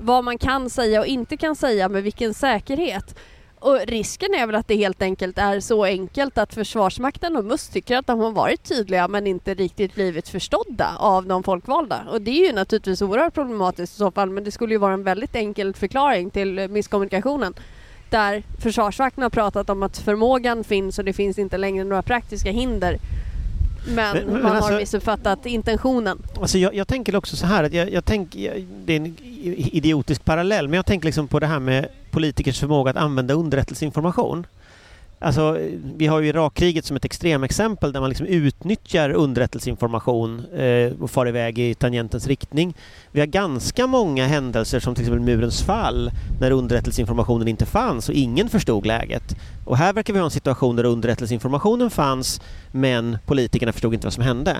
vad man kan säga och inte kan säga med vilken säkerhet. Och risken är väl att det helt enkelt är så enkelt att Försvarsmakten och MUST tycker att de har varit tydliga men inte riktigt blivit förstådda av de folkvalda. Och det är ju naturligtvis oerhört problematiskt i så fall men det skulle ju vara en väldigt enkel förklaring till misskommunikationen där Försvarsmakten har pratat om att förmågan finns och det finns inte längre några praktiska hinder men, men, men man alltså, har missuppfattat intentionen. Alltså jag, jag, tänker också så här att jag, jag tänker, det är en idiotisk parallell, men jag tänker liksom på det här med politikers förmåga att använda underrättelseinformation. Alltså, vi har ju Irakkriget som ett extremexempel där man liksom utnyttjar underrättelseinformation eh, och far iväg i tangentens riktning. Vi har ganska många händelser som till exempel murens fall när underrättelseinformationen inte fanns och ingen förstod läget. Och här verkar vi ha en situation där underrättelseinformationen fanns men politikerna förstod inte vad som hände.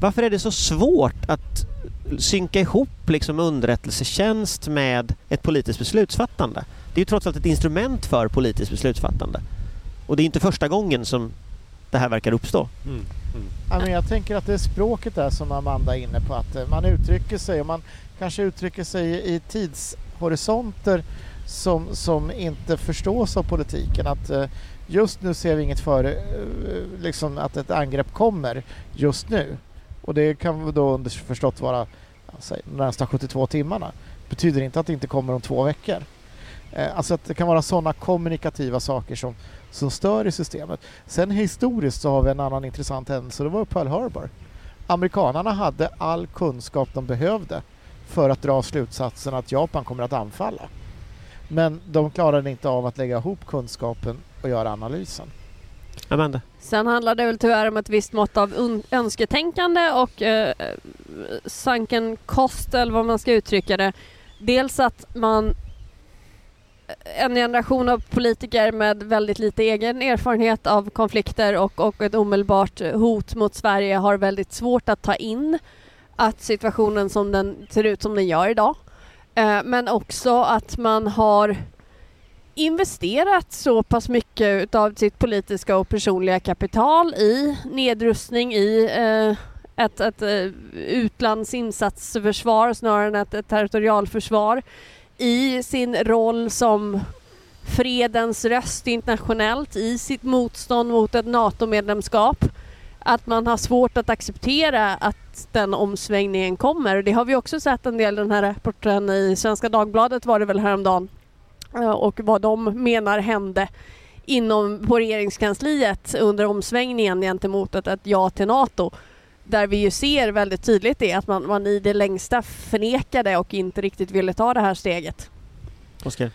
Varför är det så svårt att synka ihop liksom underrättelsetjänst med ett politiskt beslutsfattande? Det är ju trots allt ett instrument för politiskt beslutsfattande. Och det är inte första gången som det här verkar uppstå. Mm. Mm. Ja, men jag tänker att det är språket där som Amanda är inne på, att eh, man uttrycker sig och man kanske uttrycker sig i tidshorisonter som, som inte förstås av politiken. Att eh, just nu ser vi inget före, eh, liksom att ett angrepp kommer just nu. Och det kan då underförstått vara alltså, de närmsta 72 timmarna. betyder inte att det inte kommer om två veckor. Alltså att det kan vara sådana kommunikativa saker som, som stör i systemet. Sen historiskt så har vi en annan intressant händelse, det var Pearl Harbor. Amerikanarna hade all kunskap de behövde för att dra slutsatsen att Japan kommer att anfalla. Men de klarade inte av att lägga ihop kunskapen och göra analysen. Amanda? Sen handlar det väl tyvärr om ett visst mått av önsketänkande och eh, sunken cost eller vad man ska uttrycka det. Dels att man en generation av politiker med väldigt lite egen erfarenhet av konflikter och, och ett omedelbart hot mot Sverige har väldigt svårt att ta in att situationen som den ser ut som den gör idag. Eh, men också att man har investerat så pass mycket av sitt politiska och personliga kapital i nedrustning, i eh, ett, ett eh, utlandsinsatsförsvar snarare än ett, ett territorialförsvar i sin roll som fredens röst internationellt i sitt motstånd mot ett NATO-medlemskap. Att man har svårt att acceptera att den omsvängningen kommer. Det har vi också sett en del, den här rapporten i Svenska Dagbladet var det väl häromdagen, eh, och vad de menar hände inom på regeringskansliet under omsvängningen gentemot ett, ett ja till NATO. Där vi ju ser väldigt tydligt det att man, man i det längsta förnekade och inte riktigt ville ta det här steget. Oskar?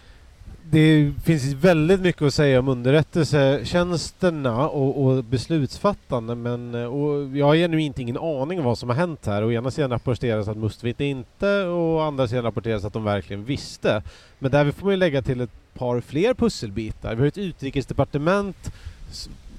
Det finns väldigt mycket att säga om underrättelsetjänsterna och, och beslutsfattande men och jag har genuint ingen aning om vad som har hänt här. Å ena sidan rapporteras att Mustvit inte och å andra sidan rapporteras att de verkligen visste. Men där får man ju lägga till ett par fler pusselbitar. Vi har ett utrikesdepartement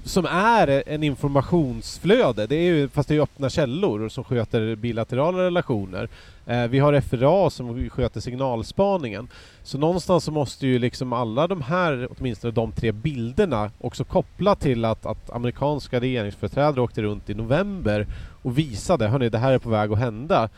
som är en informationsflöde, det är ju, fast det är öppna källor som sköter bilaterala relationer. Eh, vi har FRA som sköter signalspaningen. Så någonstans så måste ju liksom alla de här, åtminstone de tre bilderna, också koppla till att, att amerikanska regeringsföreträdare åkte runt i november och visade, hörni det här är på väg att hända.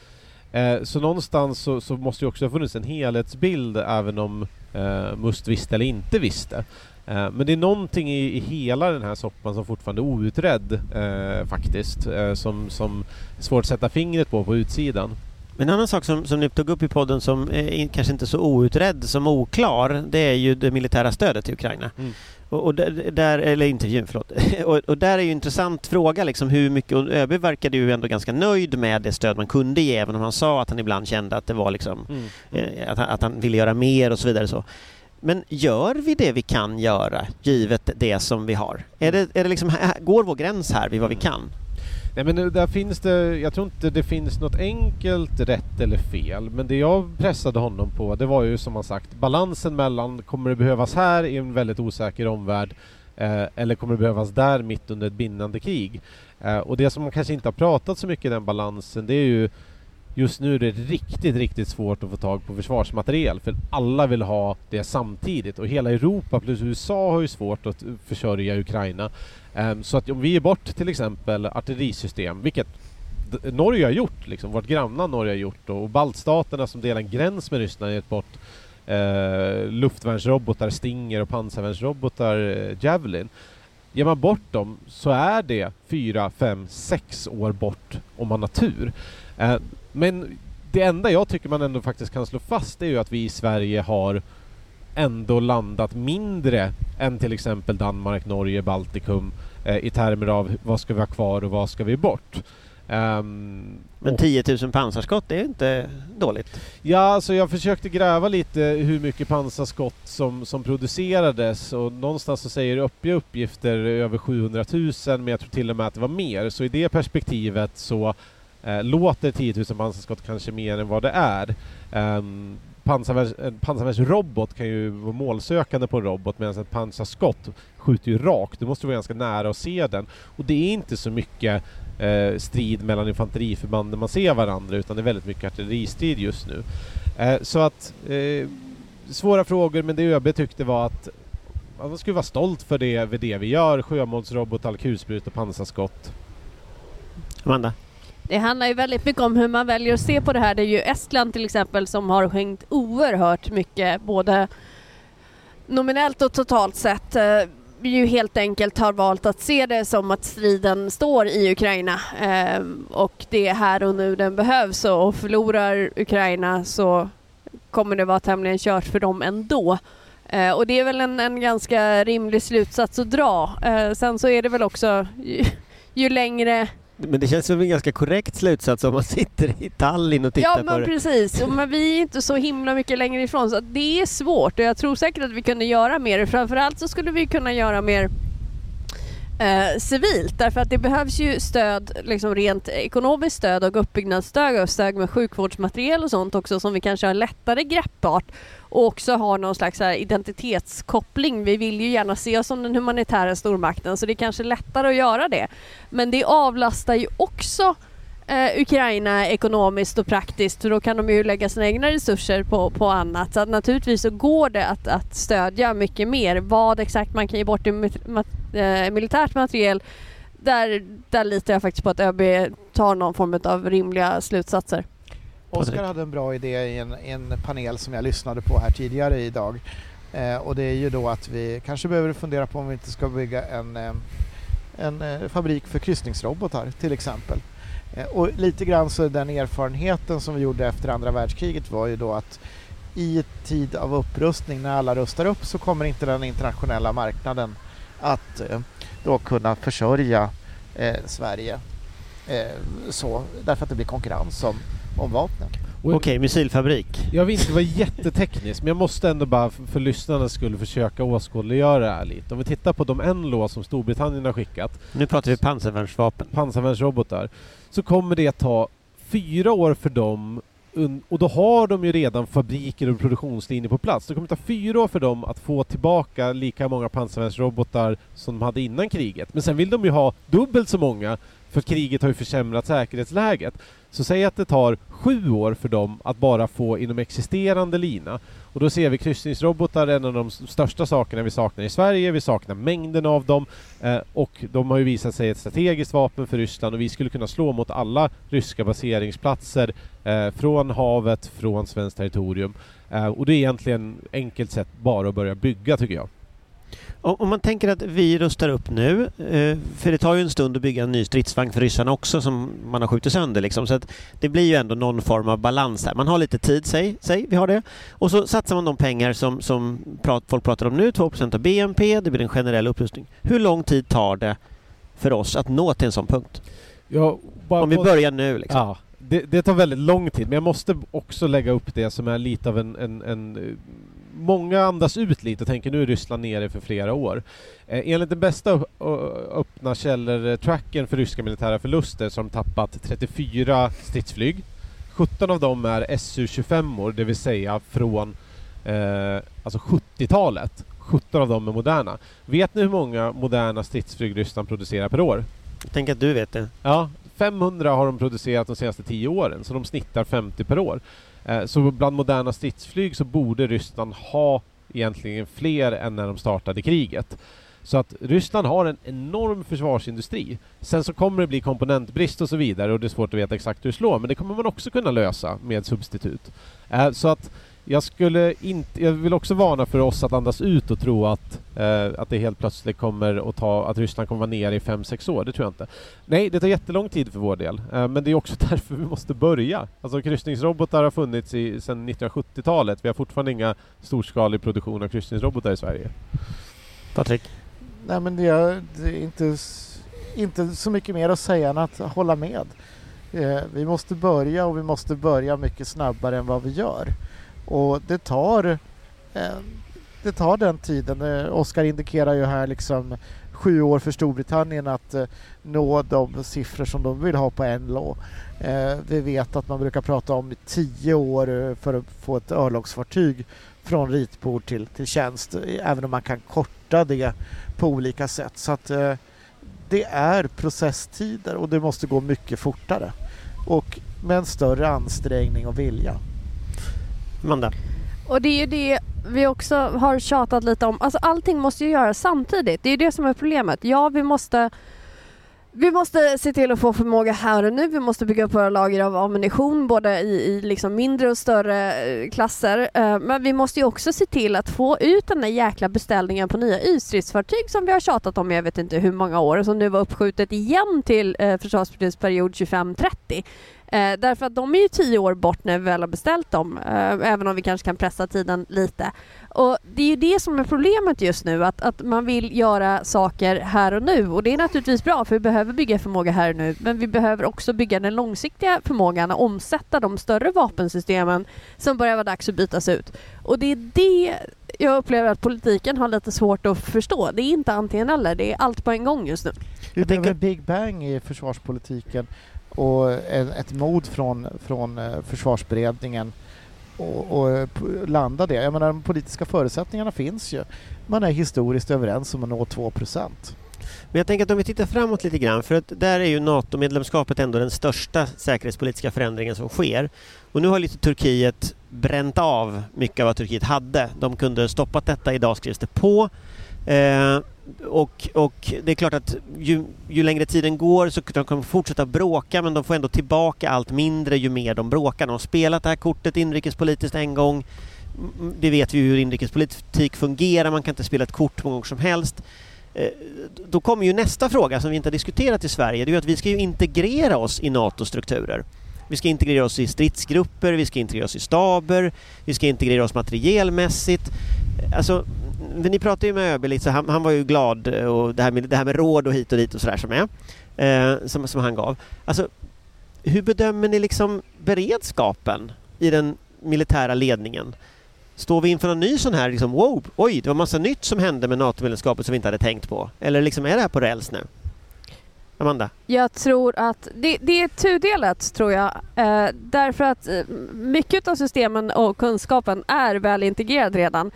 Eh, så någonstans så, så, måste ju också ha funnits en helhetsbild även om eh, Must visste eller inte visste. Eh, men det är någonting i, i hela den här soppan som fortfarande är outredd eh, faktiskt, eh, som, som är svårt att sätta fingret på på utsidan. En annan sak som, som ni tog upp i podden som är kanske inte så outredd som oklar, det är ju det militära stödet till Ukraina. Mm. Och, och där, där, eller intervjun, förlåt. och, och, där är ju en intressant fråga liksom hur mycket, och ÖB verkade ju ändå ganska nöjd med det stöd man kunde ge, även om han sa att han ibland kände att det var liksom, mm. eh, att, han, att han ville göra mer och så vidare. Så. Men gör vi det vi kan göra, givet det som vi har? Är det, är det liksom, går vår gräns här vid vad vi kan? Nej men där finns det, jag tror inte det finns något enkelt rätt eller fel, men det jag pressade honom på det var ju som han sagt balansen mellan kommer det behövas här i en väldigt osäker omvärld eh, eller kommer det behövas där mitt under ett bindande krig? Eh, och det som man kanske inte har pratat så mycket i den balansen det är ju Just nu är det riktigt, riktigt svårt att få tag på försvarsmateriel för alla vill ha det samtidigt och hela Europa plus USA har ju svårt att försörja Ukraina. Um, så att om vi ger bort till exempel artillerisystem, vilket Norge har gjort, liksom, vårt grannland Norge har gjort och baltstaterna som delar en gräns med Ryssland har gett bort eh, luftvärnsrobotar Stinger och pansarvärnsrobotar eh, Javelin. Ger man bort dem så är det fyra, fem, sex år bort om man har tur. Eh, men det enda jag tycker man ändå faktiskt kan slå fast är ju att vi i Sverige har ändå landat mindre än till exempel Danmark, Norge, Baltikum eh, i termer av vad ska vi ha kvar och vad ska vi bort. Um, men 10 000 pansarskott det är inte dåligt? Ja, alltså jag försökte gräva lite hur mycket pansarskott som, som producerades och någonstans så säger uppge uppgifter över 700 000 men jag tror till och med att det var mer. Så i det perspektivet så eh, låter 10 000 pansarskott kanske mer än vad det är. Ehm, um, pansarvärns, en pansarvärnsrobot kan ju vara målsökande på en robot medan ett pansarskott skjuter ju rakt. Du måste vara ganska nära och se den. Och det är inte så mycket eh, strid mellan infanteriförband när man ser varandra utan det är väldigt mycket artilleristrid just nu. Eh, så att eh, svåra frågor men det ÖB tyckte var att man skulle vara stolt för det, för det vi gör. sjömålsrobot, alkulsprut och pansarskott. Amanda? Det handlar ju väldigt mycket om hur man väljer att se på det här. Det är ju Estland till exempel som har skänkt oerhört mycket både nominellt och totalt sett eh, ju helt enkelt har valt att se det som att striden står i Ukraina eh, och det är här och nu den behövs och förlorar Ukraina så kommer det vara tämligen kört för dem ändå. Eh, och det är väl en, en ganska rimlig slutsats att dra. Eh, sen så är det väl också ju, ju längre men det känns som en ganska korrekt slutsats om man sitter i Tallinn och tittar ja, på det. Ja, men precis. Men vi är inte så himla mycket längre ifrån så det är svårt och jag tror säkert att vi kunde göra mer. Framförallt så skulle vi kunna göra mer eh, civilt därför att det behövs ju stöd, liksom rent ekonomiskt stöd och uppbyggnadsstöd och stöd med sjukvårdsmateriel och sånt också som vi kanske har lättare greppbart och också har någon slags här identitetskoppling. Vi vill ju gärna se oss som den humanitära stormakten så det är kanske lättare att göra det. Men det avlastar ju också eh, Ukraina ekonomiskt och praktiskt för då kan de ju lägga sina egna resurser på, på annat. Så att naturligtvis så går det att, att stödja mycket mer. Vad exakt man kan ge bort i mat, eh, militärt materiel där, där litar jag faktiskt på att ÖB tar någon form av rimliga slutsatser. Oskar hade en bra idé i en, en, panel som jag lyssnade på här tidigare idag Eh, och det är ju då att vi kanske behöver fundera på om vi inte ska bygga en, eh, en, en fabrik för kryssningsrobotar till exempel. Eh, och lite grann så den erfarenheten som vi gjorde efter andra världskriget var ju då att i tid av upprustning när alla rustar upp så kommer inte den internationella marknaden att eh, då kunna försörja eh, Sverige eh, så därför att det blir konkurrens om, om vapnen. Okej, okay, missilfabrik. Jag vill inte vara jätteteknisk men jag måste ändå bara för lyssnarnas skull försöka åskådliggöra det här lite. Om vi tittar på de NLO som Storbritannien har skickat. Nu pratar vi pansarvärnsvapen. Pansarvärnsrobotar. Så kommer det ta fyra år för dem och då har de ju redan fabriker och produktionslinjer på plats. Det kommer ta fyra år för dem att få tillbaka lika många pansarvärnsrobotar som de hade innan kriget. Men sen vill de ju ha dubbelt så många för kriget har ju försämrat säkerhetsläget. Så säg att det tar sju år för dem att bara få inom existerande lina. Och då ser vi kryssningsrobotar, en av de största sakerna vi saknar i Sverige. Vi saknar mängden av dem. Eh, och de har ju visat sig ett strategiskt vapen för Ryssland och vi skulle kunna slå mot alla ryska baseringsplatser eh, från havet, från svenskt territorium. Eh, och det är egentligen enkelt sett bara att börja bygga tycker jag. Om man tänker att vi rustar upp nu, eh, för det tar ju en stund att bygga en ny stridsvagn för ryssarna också som man har skjutit sönder liksom, så att det blir ju ändå någon form av balans där. Man har lite tid, säg, säg vi har det, och så satsar man de pengar som, som prat, folk pratar om nu, 2 av BNP, det blir en generell upprustning. Hur lång tid tar det för oss att nå till en sån punkt? Ja, om vi börjar nu liksom. Ja, det, det, tar väldigt lång tid, men jag måste också lägga upp det som är lite av en, en, en många andas ut lite och tänker nu är Ryssland nere för flera år. Eh, enligt den bästa öppna källor-tracken för ryska militära förluster så har de tappat 34 stridsflyg. 17 av dem är Su-25, det vill säga från eh, alltså 70-talet. 17 av dem är moderna. Vet ni hur många moderna stridsflyg Ryssland producerar per år? Jag tänker att du vet det. Ja, 500 har de producerat de senaste 10 åren, så de snittar 50 per år. Eh, så bland moderna stridsflyg så borde Ryssland ha egentligen fler än när de startade kriget. Så att Ryssland har en enorm försvarsindustri. Sen så kommer det bli komponentbrist och så vidare och det är svårt att veta exakt hur det slår, men det kommer man också kunna lösa med substitut. Eh, så att jag skulle inte, jag vill också varna för oss att andas ut och tro att, eh, att det helt plötsligt kommer att ta, att Ryssland kommer vara nere i 5-6 år, det tror jag inte. Nej, det tar jättelång tid för vår del, eh, men det är också därför vi måste börja. Alltså kryssningsrobotar har funnits i, sedan 1970-talet, vi har fortfarande inga storskalig produktion av kryssningsrobotar i Sverige. Patrik? Nej men det är, det är inte, inte så mycket mer att säga än att hålla med. Eh, vi måste börja och vi måste börja mycket snabbare än vad vi gör. Och det tar, eh, det tar den tiden. Eh, Oskar indikerar ju här liksom sju år för Storbritannien att eh, nå de siffror som de vill ha på NLAW. Vi vet att man brukar prata om tio år för att få ett örlogsfartyg från ritbord till, till tjänst, även om man kan korta det på olika sätt. Så att det är processtider och det måste gå mycket fortare och med en större ansträngning och vilja. Amanda? Och det är ju det vi också har tjatat lite om. Alltså allting måste ju göras samtidigt. Det är det som är problemet. Ja, vi måste vi måste se till att få förmåga här och nu. Vi måste bygga upp våra lager av ammunition både i, i liksom mindre och större eh, klasser. Eh, men vi måste ju också se till att få ut den där jäkla beställningen på nya ytstridsfartyg som vi har tjatat om jag vet inte hur många år som nu var uppskjutet igen till eh, försvarsbeslutsperiod 25-30. Eh, därför att de är ju tio år bort när vi väl har beställt dem, eh, även om vi kanske kan pressa tiden lite. Och Det är ju det som är problemet just nu, att, att man vill göra saker här och nu. Och det är naturligtvis bra, för vi behöver bygga förmåga här och nu, men vi behöver också bygga den långsiktiga förmågan och omsätta de större vapensystemen som börjar vara dags att bytas ut. Och det är det jag upplever att politiken har lite svårt att förstå. Det är inte antingen eller, det är allt på en gång just nu. Vi behöver Big Bang i försvarspolitiken och ett mod från, från eh, försvarsberedningen och, och, eh, landa det. Jag menar, de politiska förutsättningarna finns ju. Man är historiskt överens om att nå 2 men jag tänker att om vi tittar framåt lite grann, för att där är ju NATO-medlemskapet ändå den största säkerhetspolitiska förändringen som sker. Och nu har lite Turkiet bränt av mycket av vad Turkiet hade. De kunde stoppat detta, idag skrivs det på. Eh, och, och det är klart att ju, ju längre tiden går så de kommer de fortsätta bråka men de får ändå tillbaka allt mindre ju mer de bråkar. De har spelat det här kortet inrikespolitiskt en gång. Mm, det vet vi ju hur inrikespolitik fungerar, man kan inte spela ett kort många gånger som helst. Eh, då kommer ju nästa fråga som vi inte har diskuterat i Sverige, det är ju att vi ska ju integrera oss i NATO-strukturer. Vi ska integrera oss i stridsgrupper, vi ska integrera oss i staber, vi ska integrera oss materielmässigt. Alltså, ni pratade ju med ÖB lite, så han, han var ju glad eh, och det här med, det här med råd och hit och dit och sådär som är, eh, som, som han gav. Alltså, hur bedömer ni liksom beredskapen i den militära ledningen? Står vi inför en ny sån här, liksom, wow, oj, det var massa nytt som hände med NATO-medlemskapet som vi inte hade tänkt på? Eller liksom, är det här på räls nu? Amanda? Jag tror att det, det är tudelat tror jag. Eh, därför att eh, mycket av systemen och kunskapen är väl integrerad redan.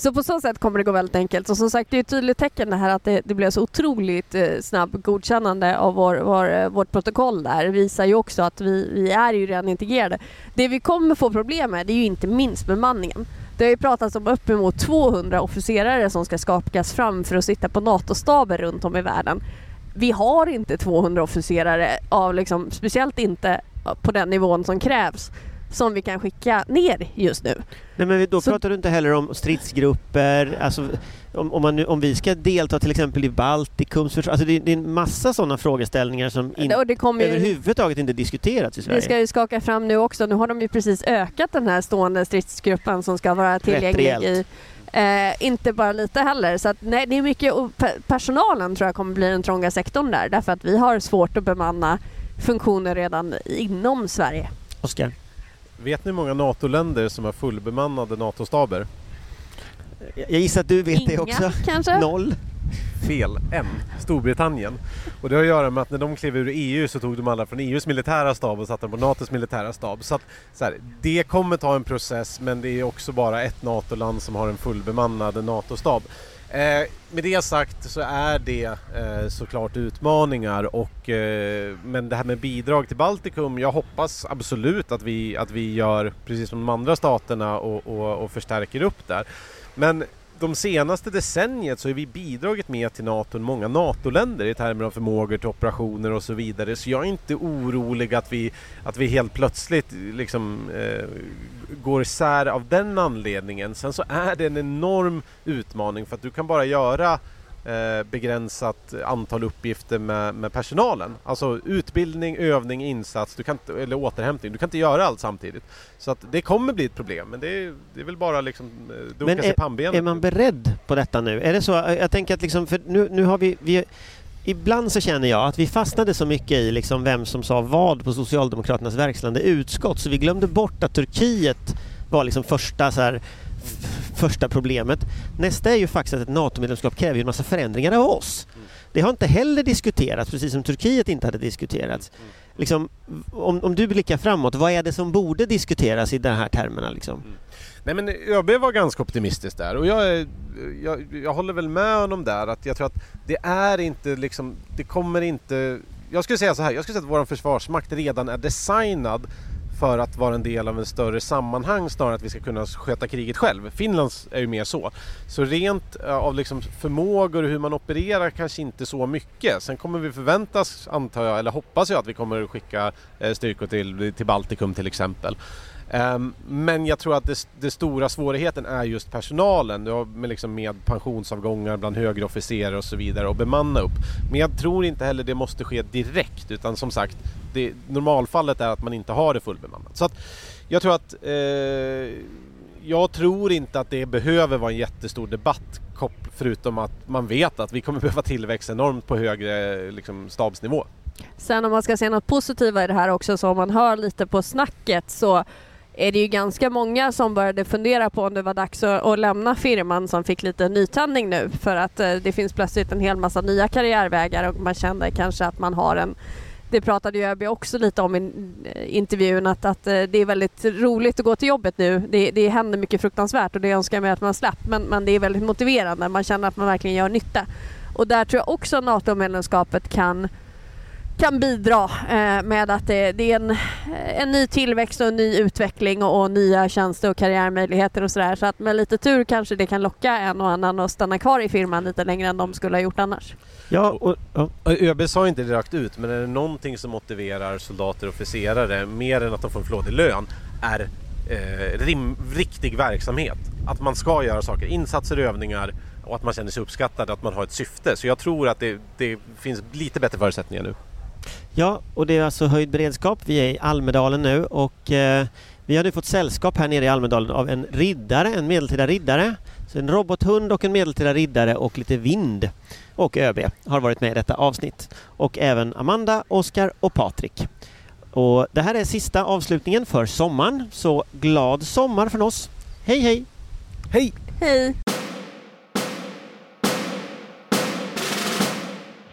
Så på så sätt kommer det gå väldigt enkelt. Och som sagt, det är ett tydligt tecken det här att det, det blev så otroligt eh, snabb godkännande av vår, vår, eh, vårt protokoll där. visar ju också att vi, vi är ju redan integrerade. Det vi kommer få problem med det är ju inte minst bemanningen. Det har ju pratats om uppemot 200 officerare som ska skakas fram för att sitta på NATO-staber runt om i världen vi har inte 200 officerare, av liksom, speciellt inte på den nivån som krävs, som vi kan skicka ner just nu. Nej men då Så- pratar du inte heller om stridsgrupper, alltså om, om, man om vi ska delta till exempel i Baltikums försvar, alltså det, det är en massa sådana frågeställningar som in, Och det kommer ju, överhuvudtaget inte diskuterats i Sverige. vi ska ju skaka fram nu också. Nu har de ju precis ökat den här stående stridsgruppen som ska vara tillgänglig i. Eh, inte bara lite heller. Så att, nej, det är mycket, pe- personalen tror jag kommer bli den trånga sektorn där därför att vi har svårt att bemanna funktioner redan inom Sverige. Oskar? Vet ni hur många NATO-länder som har fullbemannade NATO-staber? Jag gissar att du vet det Inga, också? kanske? Noll? Fel. En. Storbritannien. Och det har att göra med att när de klev ur EU så tog de alla från EUs militära stab och satte dem på NATOs militära stab. Så att så här, det kommer ta en process men det är också bara ett NATO-land som har en fullbemannad NATO-stab. Eh, med det sagt så är det eh, såklart utmaningar och eh, men det här med bidrag till Baltikum, jag hoppas absolut att vi, att vi gör precis som de andra staterna och, och, och förstärker upp där. Men de senaste decenniet så har vi bidragit mer till NATO än många NATO-länder i termer av förmågor till operationer och så vidare. Så jag är inte orolig att vi, att vi helt plötsligt liksom, eh, går isär av den anledningen. Sen så är det en enorm utmaning för att du kan bara göra eh, begränsat antal uppgifter med, med personalen. Alltså utbildning, övning, insats du kan inte, eller återhämtning. Du kan inte göra allt samtidigt. Så att det kommer bli ett problem men det är, det är väl bara liksom eh, dunka Men sig pannbenet. Är man beredd på detta nu? Är det så? Jag tänker att liksom, för nu, nu har vi, vi Ibland så känner jag att vi fastnade så mycket i liksom vem som sa vad på Socialdemokraternas verkställande utskott så vi glömde bort att Turkiet var liksom första, så här, första problemet. Nästa är ju faktiskt att ett NATO-medlemskap kräver ju en massa förändringar av oss. Det har inte heller diskuterats, precis som Turkiet inte hade diskuterats. Liksom, om, om du blickar framåt, vad är det som borde diskuteras i de här termerna? Liksom? Mm. Nej men ÖB var ganska optimistisk där och jag, är- jag, jag håller väl med honom där att jag tror att det är inte liksom, det kommer inte... Jag skulle säga så här, jag skulle säga att vår försvarsmakt redan är designad för att vara en del av en större sammanhang snarare än att vi ska kunna sköta kriget själv. Finlands är ju mer så. Så rent eh, av liksom förmågor och hur man opererar kanske inte så mycket. Sen kommer vi förväntas, antar jag, eller hoppas jag att vi kommer skicka eh, styrkor till, till Baltikum till exempel. Ehm, men jag tror att det, det stora svårigheten är just personalen med, liksom med pensionsavgångar bland högre officerare och så vidare och bemanna upp. Men jag tror inte heller det måste ske direkt utan som sagt det, normalfallet är att man inte har det fullbemannat. Så att jag tror att eh, jag tror inte att det behöver vara en jättestor debatt förutom att man vet att vi kommer behöva tillväxt enormt på högre liksom, stabsnivå. Sen om man ska se något positivt i det här också, så om man hör lite på snacket så är det ju ganska många som började fundera på om det var dags att, att lämna firman som fick lite nytändning nu för att eh, det finns plötsligt en hel massa nya karriärvägar och man känner kanske att man har en det pratade ju ÖB också lite om i eh, intervjun att, att eh, det är väldigt roligt att gå till jobbet nu. Det, det händer mycket fruktansvärt och det önskar jag mig att man slapp men, men det är väldigt motiverande. Man känner att man verkligen gör nytta. Och där tror jag också NATO-medlemskapet kan kan bidra eh, med att det, det är en, en ny tillväxt och en ny utveckling och, och nya tjänster och karriärmöjligheter och sådär. Så att med lite tur kanske det kan locka en och annan att stanna kvar i firman lite längre än de skulle ha gjort annars. Ja, och, ja. ÖB sa inte det rakt ut, men är det någonting som motiverar soldater och officerare mer än att de får en flådig lön är eh, rim, riktig verksamhet. Att man ska göra saker, insatser, övningar och att man känner sig uppskattad, att man har ett syfte. Så jag tror att det, det finns lite bättre förutsättningar nu. Ja, och det är alltså höjd beredskap. Vi är i Almedalen nu och eh, vi har nu fått sällskap här nere i Almedalen av en riddare, en medeltida riddare. Så en robothund och en medeltida riddare och lite vind. Och ÖB har varit med i detta avsnitt. Och även Amanda, Oskar och Patrik. Och det här är sista avslutningen för sommaren, så glad sommar från oss. Hej hej! Hej! Hej!